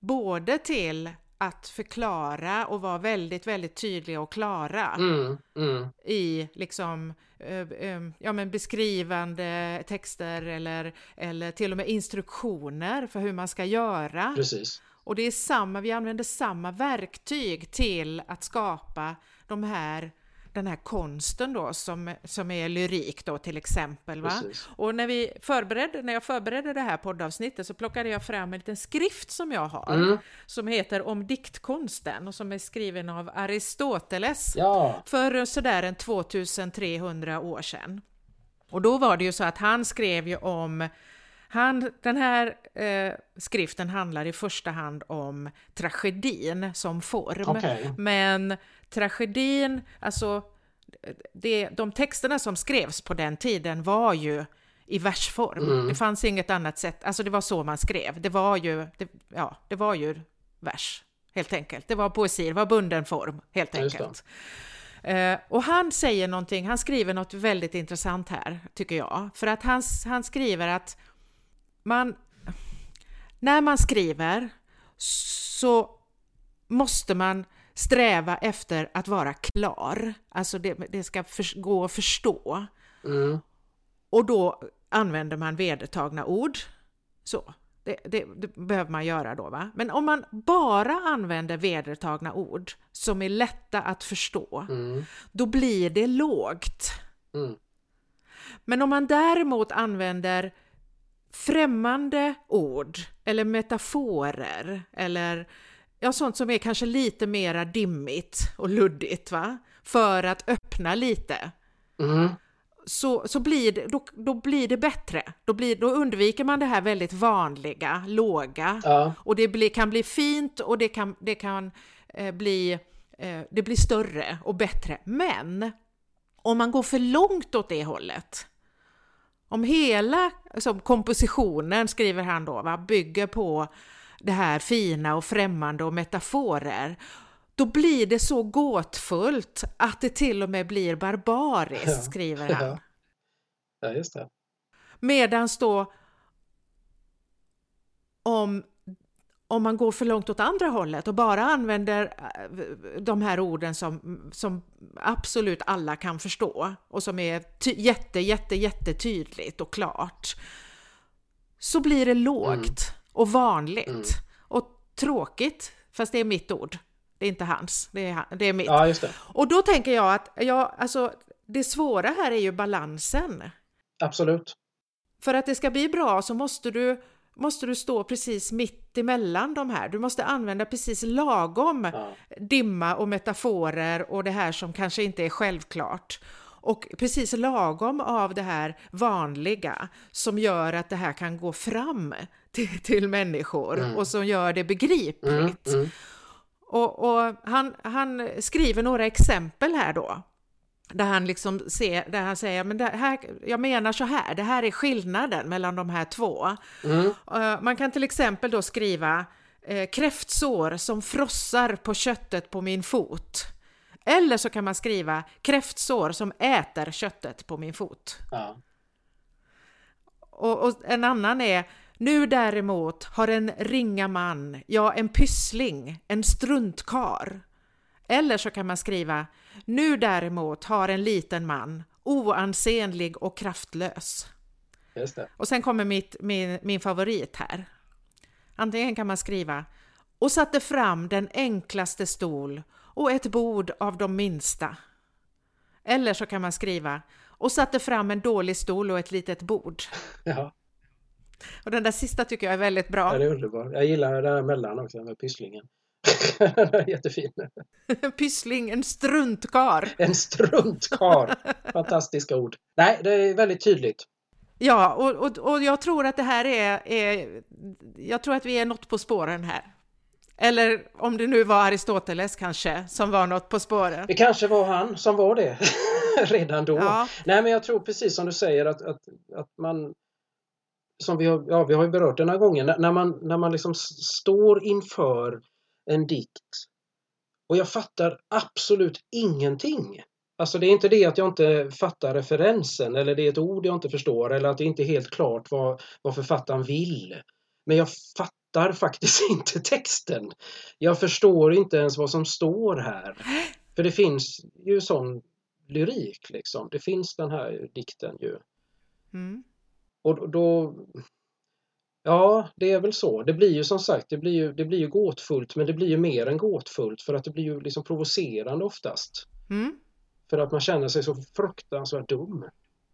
både till att förklara och vara väldigt, väldigt tydliga och klara Mm, mm. i liksom eh, eh, ja, men beskrivande texter eller, eller till och med instruktioner för hur man ska göra. Precis. Och det är samma, vi använder samma verktyg till att skapa de här den här konsten då som, som är lyrik då till exempel. Va? Precis. Och när, vi förberedde, när jag förberedde det här poddavsnittet så plockade jag fram en liten skrift som jag har Mm. som heter Om diktkonsten och som är skriven av Aristoteles Ja, för sådär en 2300 år sedan. Och då var det ju så att han skrev ju om han, den här eh, skriften handlar i första hand om tragedin som form. Okej. Men tragedin, alltså det, de texterna som skrevs på den tiden var ju i versform. Mm. Det fanns inget annat sätt, alltså det var så man skrev. Det var ju, det, ja, det var ju vers, helt enkelt. Det var poesi, det var bunden form, helt enkelt. Eh, och han säger någonting, han skriver något väldigt intressant här, tycker jag. För att han, han skriver att man, när man skriver så måste man sträva efter att vara klar. Alltså det, det ska för, gå att förstå. mm. Och då använder man vedertagna ord. Så, det, det, det behöver man göra då. Va? Men om man bara använder vedertagna ord som är lätta att förstå, Mm. då blir det lågt. Mm. Men om man däremot använder främmande ord eller metaforer eller ja, sånt som är kanske lite mera dimmigt och luddigt va? för att öppna lite Mm. så, så blir det, då, då blir det bättre. Då, blir, då undviker man det här väldigt vanliga, låga Ja, och det blir, kan bli fint och det kan, det kan eh, bli, eh, det blir större och bättre. Men om man går för långt åt det hållet, om hela som kompositionen, skriver han då, va, bygger på det här fina och främmande och metaforer, då blir det så gåtfullt att det till och med blir barbariskt, Ja, skriver han. ja. ja just det. Medans då om, om man går för långt åt andra hållet och bara använder eh, de här orden som, som absolut alla kan förstå och som är jätte, jätte, jättetydligt och klart så blir det lågt och vanligt Mm. och tråkigt, fast det är mitt ord. Det är inte hans, det är, han- det är mitt. Ja, det. Och då tänker jag att ja, alltså, det svåra här är ju balansen. Absolut. För att det ska bli bra så måste du, måste du stå precis mitt emellan de här. Du måste använda precis lagom Ja. dimma och metaforer och det här som kanske inte är självklart. Och precis lagom av det här vanliga som gör att det här kan gå fram (laughs) till, till människor och som gör det begripligt. Mm, mm. Och, och han, han skriver några exempel här då. Där han liksom ser, där han säger, men det här, jag menar så här, det här är skillnaden mellan de här två. Mm. Eh, Man kan till exempel då skriva eh, kräftsår som frossar på köttet på min fot. Eller så kan man skriva kräftsår som äter köttet på min fot. Ja. Och, och en annan är nu däremot har en ringa man, ja en pyssling, en struntkar. Eller så kan man skriva nu däremot har en liten man, oansenlig och kraftlös. Och sen kommer mitt, min, min favorit här. Antingen kan man skriva och satte fram den enklaste stol och ett bord av de minsta. Eller så kan man skriva och satte fram en dålig stol och ett litet bord. (laughs) Ja, Och den där sista tycker jag är väldigt ja bra. det är underbart. Jag gillar den här mellan också med pysslingen. (laughs) Jättefin. (laughs) Pyssling, en struntkar. En struntkar. (laughs) Fantastiska ord. Nej, det är väldigt tydligt. Ja, och, och, och jag tror att det här är, är... Jag tror att vi är något på spåren här. Eller om det nu var Aristoteles kanske, som var något på spåren. Det kanske var han som var det redan då. Ja. Nej, men jag tror precis som du säger att, att, att man som vi har, ja, vi har ju berört den här gången, när- man, när man liksom står inför en dikt och jag fattar absolut ingenting. Alltså det är inte det att jag inte fattar referensen eller det är ett ord jag inte förstår eller att det inte är helt klart vad, vad författaren vill. Men jag fattar faktiskt (laughs) inte texten. Jag förstår inte ens vad som står här. För det finns ju sån lyrik liksom. Det finns den här dikten ju. Mm. Och då... Ja, det är väl så. Det blir ju som sagt, det blir ju, det blir ju gåtfullt men det blir ju mer än gåtfullt för att det blir ju liksom provocerande oftast. Mm. För att man känner sig så fruktansvärt dum.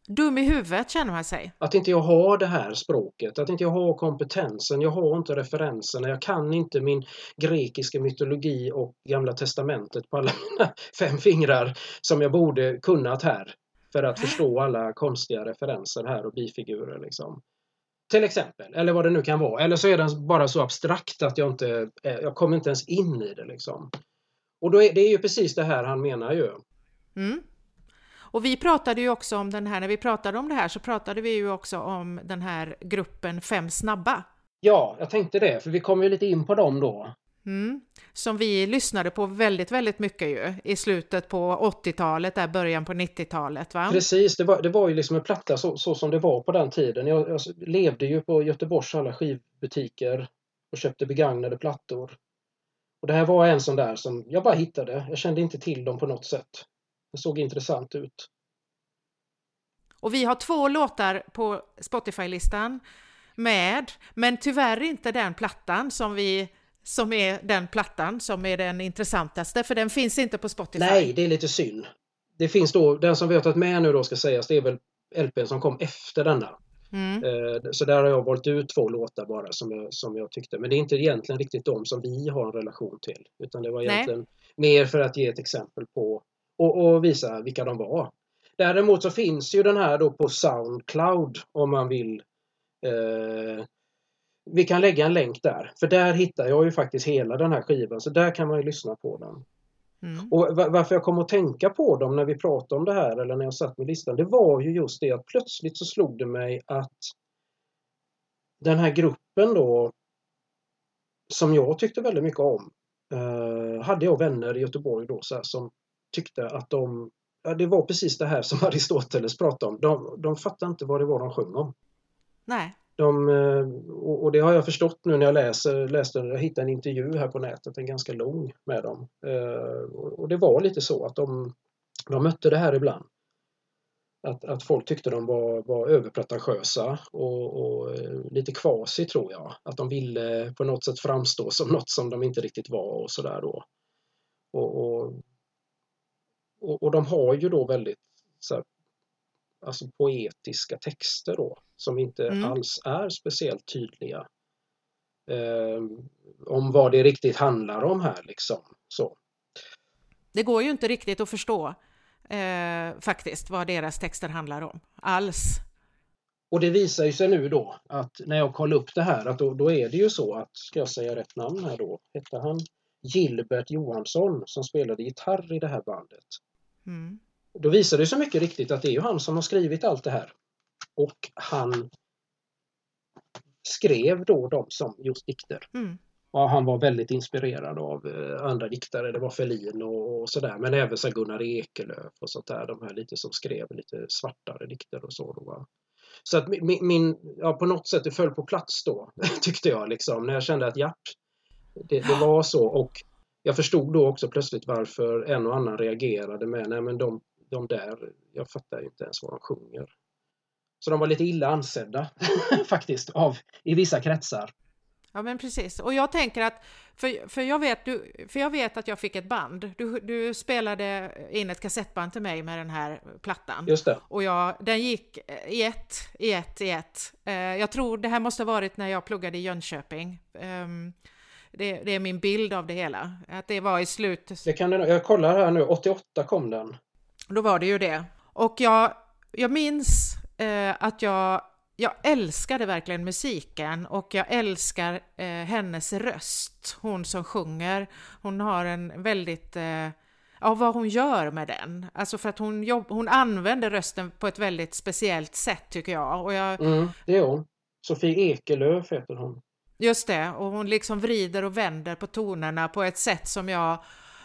Dum i huvudet känner man sig. Att inte jag har det här språket, att inte jag har kompetensen, jag har inte referenserna, jag kan inte min grekiska mytologi och gamla testamentet på alla mina (laughs) fem fingrar som jag borde kunnat här för att förstå alla konstiga referenser här och bifigurer. Liksom. Till exempel, eller vad det nu kan vara. Eller så är den bara så abstrakt att jag inte, jag kommer inte ens in i det. Liksom. Och då är, det är ju precis det här han menar ju. Mm. Och vi pratade ju också om den här, när vi pratade om det här så pratade vi ju också om den här gruppen Fem snabba. Ja, jag tänkte det, för vi kom ju lite in på dem då. Mm. Som vi lyssnade på väldigt, väldigt mycket ju i slutet på 80-talet, där början på 90-talet. Va? Precis, det var, det var ju liksom en platta så, så som det var på den tiden. Jag, jag, levde ju på Göteborgs alla skivbutiker och köpte begagnade plattor. Och det här var en sån där som jag bara hittade. Jag kände inte till dem på något sätt. Det såg intressant ut. Och vi har två låtar på Spotify-listan med, men tyvärr inte den plattan som vi som är den plattan som är den intressantaste, för den finns inte på Spotify. Nej, det är lite synd. Det finns då, den som vi har tagit med nu då ska sägas, det är väl LPn som kom efter denna. Mm. Eh, så där har jag valt ut två låtar bara som jag, som jag tyckte. Men det är inte egentligen riktigt de som vi har en relation till. Utan det var egentligen Nej. mer för att ge ett exempel på och, och, visa vilka de var. Däremot så finns ju den här då på Soundcloud om man vill. Eh, vi kan lägga en länk där, för där hittar jag ju faktiskt hela den här skivan, så där kan man ju lyssna på den. Mm. Och varför jag kom att tänka på dem när vi pratade om det här eller när jag satt med listan, det var ju just det att plötsligt så slog det mig att den här gruppen då som jag tyckte väldigt mycket om eh, hade jag vänner i Göteborg då så här, som tyckte att de, ja, det var precis det här som (laughs) Aristoteles pratade om. De, de fattade inte vad det var de sjöng om. Nej. De, eh, och det har jag förstått nu när jag läser, läste, jag hittade en intervju här på nätet, en ganska lång med dem. Eh, och det var lite så att de, de mötte det här ibland. Att, att folk tyckte de var, var överpretentiösa och, och eh, lite kvasi tror jag. Att de ville på något sätt framstå som något som de inte riktigt var och sådär då. Och, och, och, och, de har ju då väldigt så här, alltså poetiska texter då som inte mm. alls är speciellt tydliga. Eh, om vad det riktigt handlar om här liksom. Så. Det går ju inte riktigt att förstå eh, faktiskt vad deras texter handlar om alls. Och det visar ju sig nu då att när jag kollar upp det här att då, då är det ju så att, ska jag säga rätt namn här då, hette han Gilbert Johansson som spelade gitarr i det här bandet. Mm. Då visar det sig mycket riktigt att det är ju han som har skrivit allt det här. Och han skrev då dem som just dikter. Mm. Och han var väldigt inspirerad av eh, andra diktare, det var Ferlin och, och sådär, men även så Gunnar Ekelöf och sånt där, de här lite som skrev lite svartare dikter och så. Då, va? Så att min, min, ja, på något sätt det föll på plats då, (laughs) tyckte jag liksom, när jag kände att ja, det, det var så och jag förstod då också plötsligt varför en och annan reagerade med, nej men de, de där, jag fattar inte ens vad de sjunger. Så de var lite illa ansedda (laughs) faktiskt av, i vissa kretsar. Ja men precis, och jag tänker att, för, för, jag, vet, du, för jag vet att jag fick ett band. Du, du spelade in ett kassettband till mig med den här plattan. Just det. Och jag, den gick i ett, i ett, i ett. Uh, jag tror det här måste ha varit när jag pluggade i Jönköping. Um, det, det, är min bild av det hela. Att det var i slutet. Det kan jag kollar här nu, 88 kom den. Då var det ju det. Och jag, jag minns eh, att jag, jag älskade verkligen musiken och jag älskar eh, hennes röst. Hon som sjunger. Hon har en väldigt eh, ja, vad hon gör med den. Alltså för att hon, jobb, hon använder rösten på ett väldigt speciellt sätt tycker jag. Och jag mm, det är hon. Sofie Ekelöf heter hon. Just det, och hon liksom vrider och vänder på tonerna på ett sätt som jag,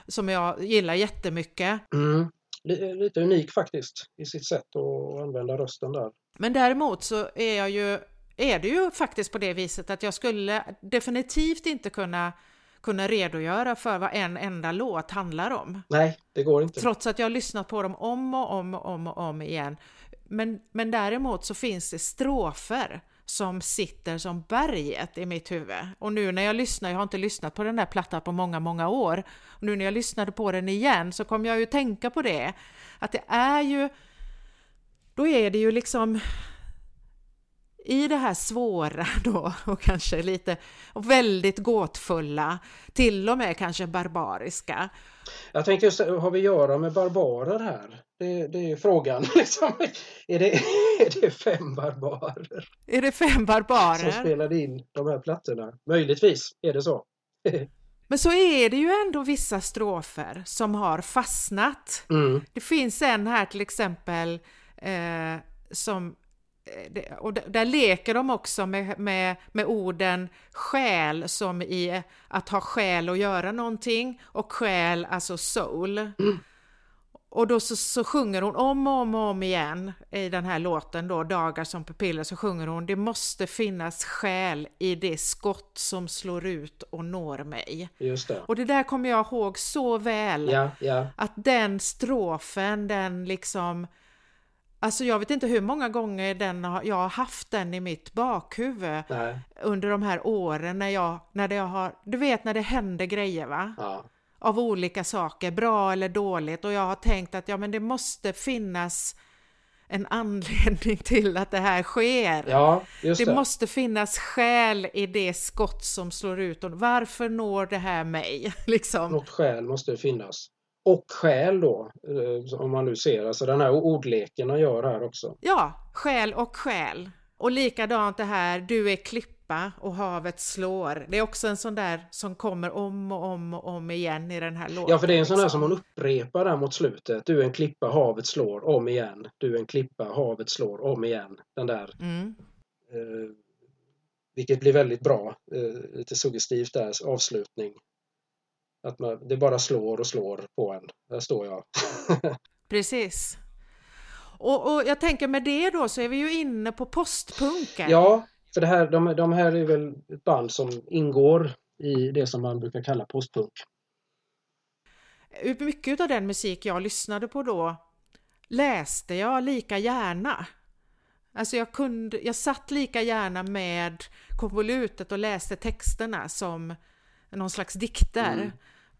som jag gillar jättemycket. Mm lite unik faktiskt i sitt sätt att använda rösten där. Men däremot så är jag ju är det ju faktiskt på det viset att jag skulle definitivt inte kunna kunna redogöra för vad en enda låt handlar om. Nej, det går inte. Trots att jag har lyssnat på dem om och om och om och om igen. Men, men däremot så finns det strofer som sitter som berget i mitt huvud. Och nu när jag lyssnar, jag har inte lyssnat på den där plattan på många, många år. Och nu när jag lyssnade på den igen så kom jag ju tänka på det. Att det är ju, då är det ju liksom i det här svåra (laughs) då och kanske lite och väldigt gåtfulla, till och med kanske barbariska. Jag tänkte just, har vi att göra med barbarer här? Det, det är frågan. (laughs) Liksom. Är, det, är det fem barbarer? Är det fem barbarer? Som spelade in de här plattorna? Möjligtvis är det så. (laughs) Men så är det ju ändå vissa strofer som har fastnat. Mm. Det finns en här till exempel eh, som Eh, och där leker de också med, med, med orden själ som i att ha själ och göra någonting och själ, alltså soul. Mm. Och då så, så, sjunger hon om och om och om igen i den här låten då, Dagar som pupiller, så sjunger hon Det måste finnas själ i det skott som slår ut och når mig. Just det. Och det där kommer jag ihåg så väl. Ja, ja. Att den strofen, den liksom Alltså jag vet inte hur många gånger den har, jag har haft den i mitt bakhuvud Nej. under de här åren när jag, när det har, du vet när det händer grejer va? Ja. Av olika saker, bra eller dåligt och jag har tänkt att ja men det måste finnas en anledning (laughs) till att det här sker. Ja, just det. det måste finnas skäl i det skott som slår ut och varför når det här mig? (laughs) liksom. Något skäl måste det finnas och själ då, eh, om man nu ser, alltså den här ordleken han gör här också. Ja, själ och själ. Och likadant det här, du är klippa och havet slår. Det är också en sån där som kommer om och om och om igen i den här låten. Ja, för det är en sån där liksom. som hon upprepar där mot slutet. Du är en klippa, havet slår, om igen. Du är en klippa, havet slår, om igen. Den där. Mm. Eh, vilket blir väldigt bra, eh, lite suggestivt där, avslutning. Att man, det bara slår och slår på en. Där står jag. (laughs) Precis. Och, och, jag tänker med det då så är vi ju inne på postpunken. Ja, för det här, de, de här är väl ett band som ingår i det som man brukar kalla postpunk. Mycket av den musik jag lyssnade på då läste jag lika gärna. Alltså jag kunde, jag satt lika gärna med konvolutet och läste texterna som någon slags dikter. Mm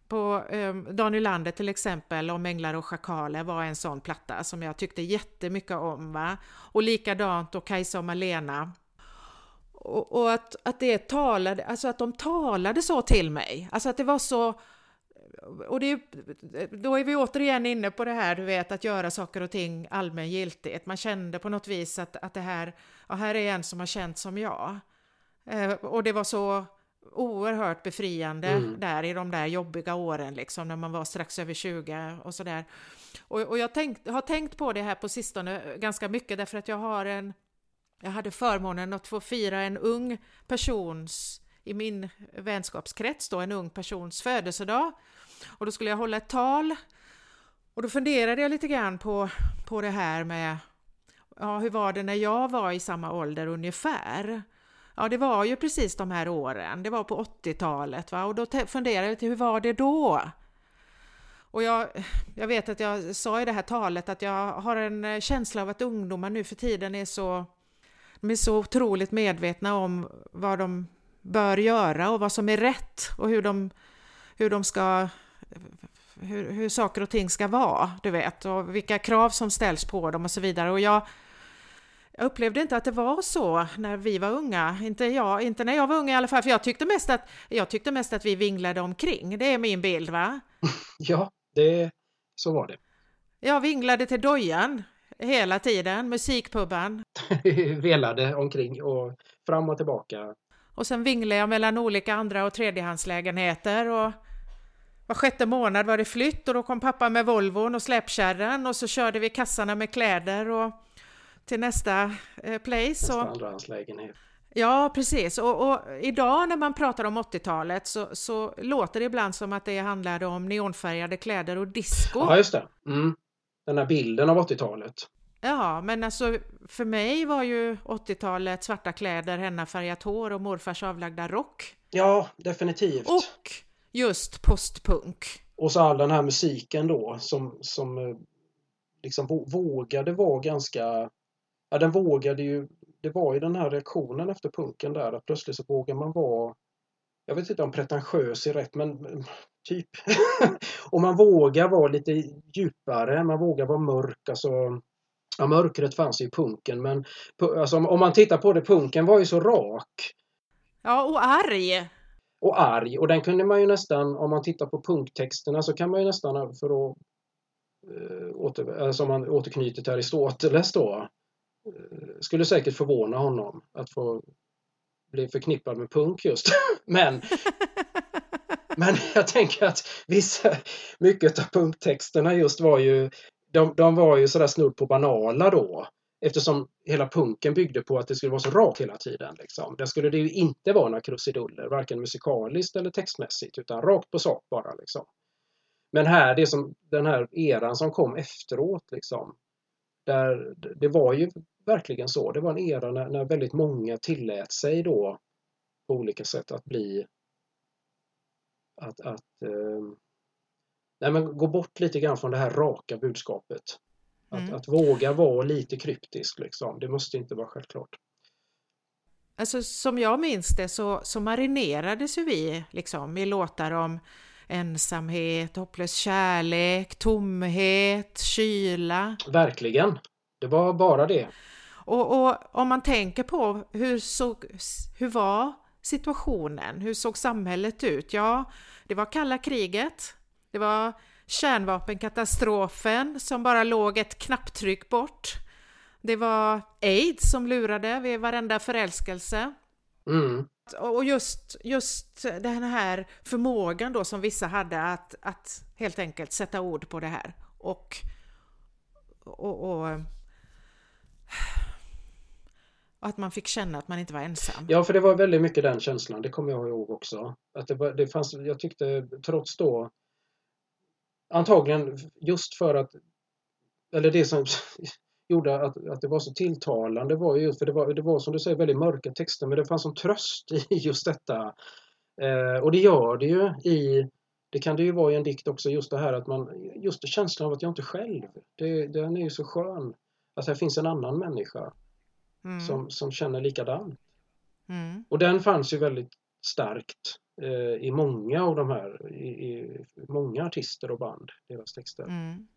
på eh, Dan Ylander till exempel, om Änglar och schakaler var en sån platta som jag tyckte jättemycket om. Va? Och likadant och Kajsa och Malena. Och, och, att, att det talade, alltså att de talade så till mig, alltså att det var så och det, då är vi återigen inne på det här, du vet, att göra saker och ting allmängiltigt. Man kände på något vis att, att det här, ja, här är en som har känt som jag. Eh, och det var så oerhört befriande mm. där i de där jobbiga åren liksom när man var strax över 20 och sådär. Och, och jag tänkt, har tänkt på det här på sistone ganska mycket därför att jag har en jag hade förmånen att få fira en ung persons i min vänskapskrets då, en ung persons födelsedag. Och då skulle jag hålla ett tal. Och då funderade jag lite grann på, på det här med, ja hur var det när jag var i samma ålder ungefär? Ja, det var ju precis de här åren. Det var på 80-talet va? och då funderade jag lite, hur var det då? Och jag, jag vet att jag sa i det här talet att jag har en känsla av att ungdomar nu för tiden är så, de är så otroligt medvetna om vad de bör göra och vad som är rätt och hur de, hur de ska hur, hur saker och ting ska vara, du vet, och vilka krav som ställs på dem och så vidare. Och jag, jag upplevde inte att det var så när vi var unga, inte, jag, inte när jag var ung i alla fall, för jag tyckte mest att, jag tyckte mest att vi vinglade omkring, det är min bild va? (laughs) Ja, det, så var det. Jag vinglade till dojan hela tiden, musikpubban. (laughs) Velade omkring och fram och tillbaka. Och sen vinglade jag mellan olika andra och tredjehandslägenheter och var sjätte månad var det flytt och då kom pappa med Volvon och släpkärran och så körde vi kassarna med kläder och till nästa eh, place. Nästa andrahandslägenhet. Ja, precis. Och, och, idag när man pratar om 80-talet så, så, låter det ibland som att det handlade om neonfärgade kläder och disco. Ja, just det. Mm. Den här bilden av 80-talet. Ja, men alltså för mig var ju 80-talet svarta kläder, hennafärgat hår och morfars avlagda rock. Ja, definitivt. Och just postpunk. Och så all den här musiken då som, som eh, liksom vågade vara ganska... Ja, den vågade ju... Det var ju den här reaktionen efter punken där att plötsligt så vågar man vara... Jag vet inte om pretentiös är rätt men typ. (laughs) och man vågar vara lite djupare, man vågar vara mörk. Alltså, ja, mörkret fanns i punken men alltså, om man tittar på det, punken var ju så rak. Ja, och arg. Och arg. Och den kunde man ju nästan, om man tittar på punktexterna så kan man ju nästan, för att eh, åter, alltså om man återknyter till Aristoteles då, eh, skulle säkert förvåna honom att få bli förknippad med punk just. (laughs) men men (laughs) jag tänker att vissa, mycket av punkttexterna just var ju, de, de var ju sådär snudd på banala då. Eftersom hela punken byggde på att det skulle vara så rakt hela tiden. Liksom. Där skulle det ju inte vara några krusiduller, varken musikaliskt eller textmässigt, utan rakt på sak bara. Liksom. Men här, det som, den här eran som kom efteråt, liksom, där, det var ju verkligen så. Det var en era när, när väldigt många tillät sig då på olika sätt att bli att, att eh, nej men gå bort lite grann från det här raka budskapet. Att, mm. att våga vara lite kryptisk liksom. Det måste inte vara självklart. Alltså som jag minns det så, så marinerades ju vi liksom i låtar om ensamhet, hopplös kärlek, tomhet, kyla. Verkligen. Det var bara det. Och, och om man tänker på hur, såg, hur var situationen? Hur såg samhället ut? Ja, det var kalla kriget. Det var kärnvapenkatastrofen som bara låg ett knapptryck bort. Det var aids som lurade vid varenda förälskelse. Mm. Och just, just den här förmågan då som vissa hade att, att helt enkelt sätta ord på det här. Och, och, och och att man fick känna att man inte var ensam. Ja, för det var väldigt mycket den känslan. Det kommer jag ihåg också. Att det, var, det fanns, jag tyckte trots då Antagligen just för att eller det som (laughs) gjorde att, att det var så tilltalande var ju för det var, det var som du säger väldigt mörka texter men det fanns en tröst (laughs) i just detta. Eh, och det gör det ju i det kan det ju vara i en dikt också just det här att man just känslan av att jag inte själv. Det, den är ju så skön. Att här finns en annan människa mm. som, som känner likadant. Mm. Och den fanns ju väldigt starkt eh, i många av de här, i, i, många artister och band, deras texter. Mm.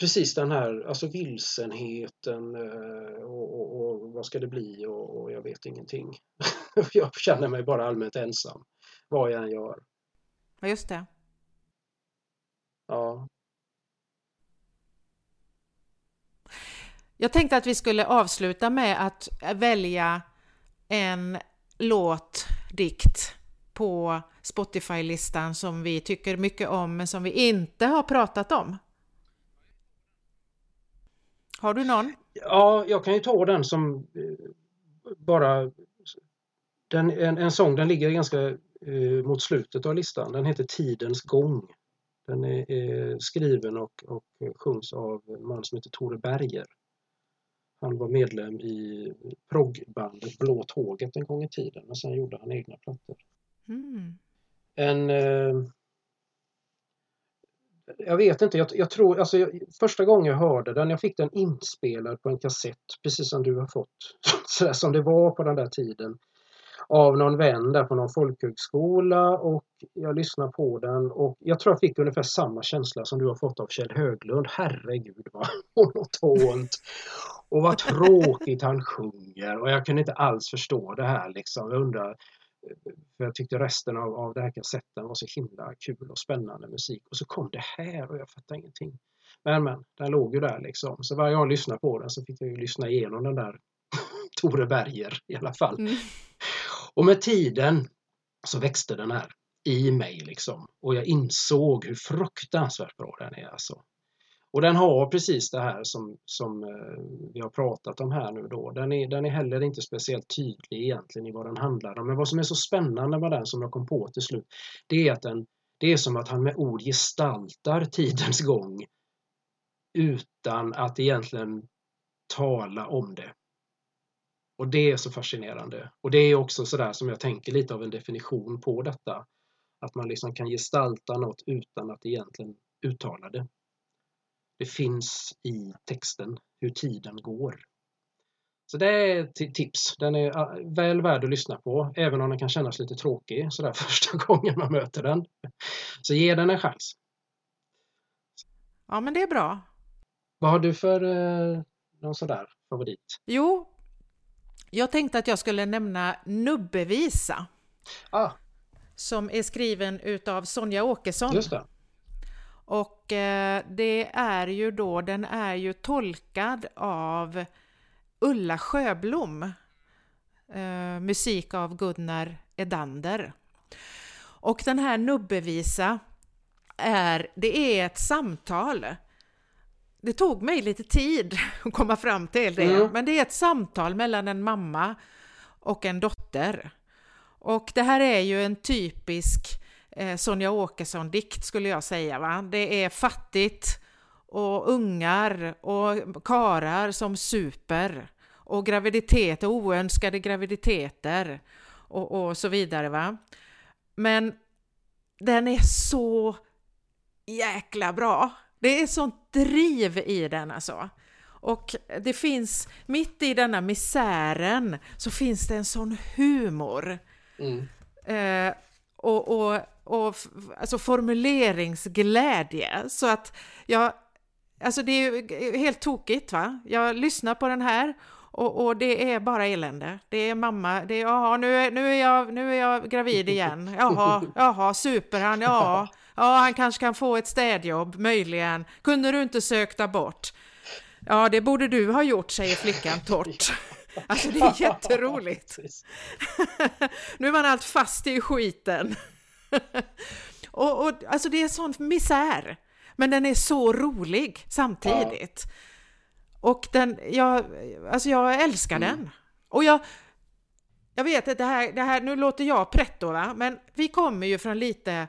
Precis den här alltså vilsenheten eh, och, och, och, vad ska det bli och, och jag vet ingenting. (laughs) jag känner mig bara allmänt ensam vad jag än gör. Ja, just det. Ja. Jag tänkte att vi skulle avsluta med att välja en låt, dikt på Spotify-listan som vi tycker mycket om men som vi inte har pratat om. Har du någon? Ja, jag kan ju ta den som eh, bara... Den, en, en sång, den ligger ganska eh, mot slutet av listan. Den heter Tidens gång. Den är, är skriven och, och sjungs av en man som heter Tore Berger. Han var medlem i proggbandet Blå Tåget en gång i tiden och sen gjorde han egna plattor. Mm. En... Eh, jag vet inte, jag, jag tror, alltså jag, första gången jag hörde den, jag fick den inspelad på en kassett, precis som du har fått, (laughs) sådär som det var på den där tiden av någon vän där på någon folkhögskola och jag lyssnade på den och jag tror jag fick ungefär samma känsla som du har fått av Kjell Höglund. Herregud vad (laughs) monotont och vad tråkigt han sjunger och jag kunde inte alls förstå det här liksom. Jag undrar eh, för jag tyckte resten av, av den här kassetten var så himla kul och spännande musik och så kom det här och jag fattade ingenting. Men men, den låg ju där liksom. Så varje gång jag lyssnade på den så fick jag ju lyssna igenom den där (laughs) Tore Berger i alla fall. Mm. Och med tiden så växte den här i mig liksom och jag insåg hur fruktansvärt bra den är alltså. Och den har precis det här som, som eh, vi har pratat om här nu då. Den är, den är heller inte speciellt tydlig egentligen i vad den handlar om. Men vad som är så spännande med den som jag kom på till slut, det är att den, det är som att han med ord gestaltar tidens gång utan att egentligen tala om det. Och det är så fascinerande. Och det är också sådär som jag tänker lite av en definition på detta. Att man liksom kan gestalta något utan att egentligen uttala det. Det finns i texten hur tiden går. Så det är ett tips. Den är ah, väl värd att lyssna på, även om den kan kännas lite tråkig sådär (laughs) första gången man möter den. Så ge den en chans. Ja, men det är bra. Vad har du för eh, någon sådär favorit? Jo, jag tänkte att jag skulle nämna Nubbevisa. Ah. Som är skriven utav Sonja Åkesson. Just det. Och eh, det är ju då, den är ju tolkad av Ulla Sjöblom. Eh, musik av Gunnar Edander. Och den här Nubbevisa är, det är ett samtal. Det tog mig lite tid (laughs) att komma fram till det, mm. men det är ett samtal mellan en mamma och en dotter. Och det här är ju en typisk eh, Sonja Åkesson-dikt skulle jag säga. Va? Det är fattigt och ungar och karar som super och graviditet och oönskade graviditeter och, och så vidare. Va? Men den är så jäkla bra. Det är sånt driv i den alltså. Och det finns, mitt i denna misären så finns det en sån humor. Mm. Eh, och, och, och alltså formuleringsglädje. Så att jag, alltså det är helt tokigt va. Jag lyssnar på den här och, och, det är bara elände. Det är mamma, det är jaha, nu är, nu är, jag, nu är jag gravid igen. (laughs) Jaha, jaha, super han, ja. Ja, han kanske kan få ett städjobb, möjligen. Kunde du inte sökt abort? Ja, det borde du ha gjort, säger flickan torrt. (laughs) Alltså det är jätteroligt. (laughs) nu är man allt fast i skiten. (laughs) och, och alltså det är sån misär. Men den är så rolig samtidigt. Och den, jag, alltså jag älskar mm. den. Och jag, jag vet att det här, det här, nu låter jag pretto va, men vi kommer ju från lite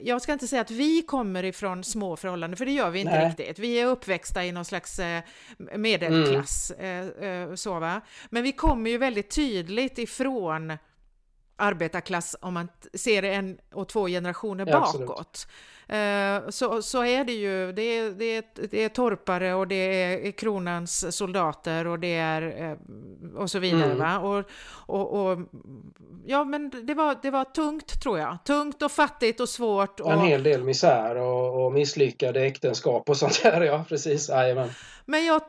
jag ska inte säga att vi kommer ifrån små förhållanden, för det gör vi inte Nej. riktigt. Vi är uppväxta i någon slags eh, medelklass. Mm. så va? Men vi kommer ju väldigt tydligt ifrån arbetarklass om man ser en och två generationer ja, bakåt. Eh, så, så är det ju. Det är, det, är, det är torpare och det är kronans soldater och det är eh, och så vidare. Mm. Va? Och, och, och, ja, men det var, det var tungt tror jag. Tungt och fattigt och svårt. Och... En hel del misär och, och misslyckade äktenskap och sånt där. Ja, precis. Jajamän. Men jag,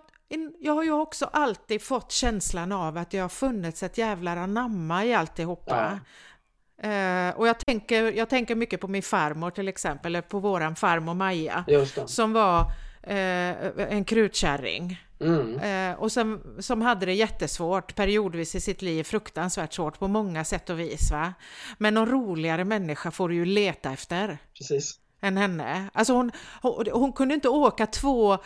jag har ju också alltid fått känslan av att det har funnits ett jävla anamma i alltihopa. Ja. Uh, och jag tänker, jag tänker mycket på min farmor till exempel, eller på våran farmor Maja, som var uh, en krutkärring. Mm. Uh, och som, som hade det jättesvårt periodvis i sitt liv, fruktansvärt svårt på många sätt och vis. Va? Men någon roligare människa får du ju leta efter. Precis än henne. Alltså hon, hon, hon, kunde inte åka två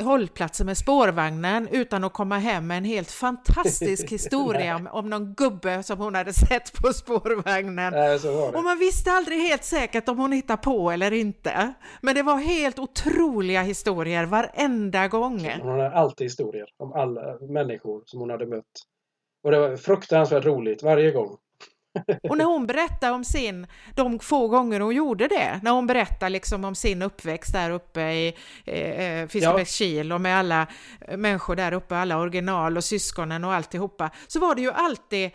hållplatser med spårvagnen utan att komma hem med en helt fantastisk (laughs) historia om, om någon gubbe som hon hade sett på spårvagnen. Nej, och man visste aldrig helt säkert om hon hittade på eller inte. Men det var helt otroliga historier varenda gång. Hon hade alltid historier om alla människor som hon hade mött. Och det var fruktansvärt roligt varje gång. (laughs) Och när hon berättar om sin, de få gånger hon gjorde det, när hon berättar liksom om sin uppväxt där uppe i eh, Fiskebäckskil och med alla människor där uppe, alla original och syskonen och alltihopa, så var det ju alltid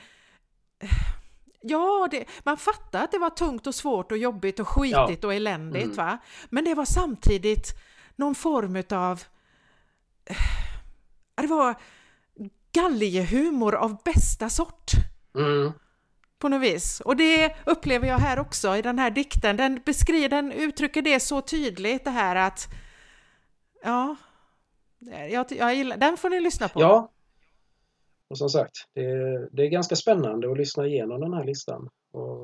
Ja, det, man fattar att det var tungt och svårt och jobbigt och skitigt ja. och eländigt, mm. va? Men det var samtidigt någon form av... Det var galgehumor av bästa sort. Mm på något vis. Och det upplever jag här också i den här dikten. Den beskriver, den uttrycker det så tydligt det här att ja, jag, jag gillar, den får ni lyssna på. Ja, och som sagt, det är, det är ganska spännande att lyssna igenom den här listan. Och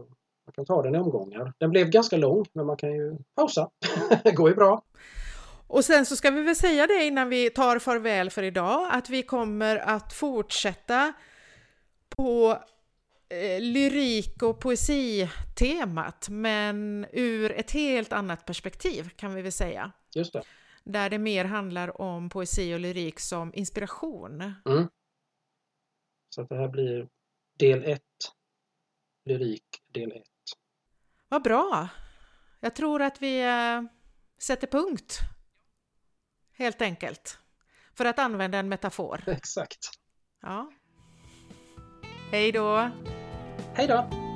man kan ta den i omgångar. Den blev ganska lång, men man kan ju pausa. det (laughs) går ju bra. Och sen så ska vi väl säga det innan vi tar farväl för idag, att vi kommer att fortsätta på Eh, lyrik och poesitemat, men ur ett helt annat perspektiv kan vi väl säga. Just det. där det mer handlar om poesi och lyrik som inspiration. Mm. Så att det här blir del 1, lyrik del 1. Vad bra! Jag tror att vi äh, sätter punkt, helt enkelt, för att använda en metafor. (laughs) Exakt. Ja. Hej då! Hej då!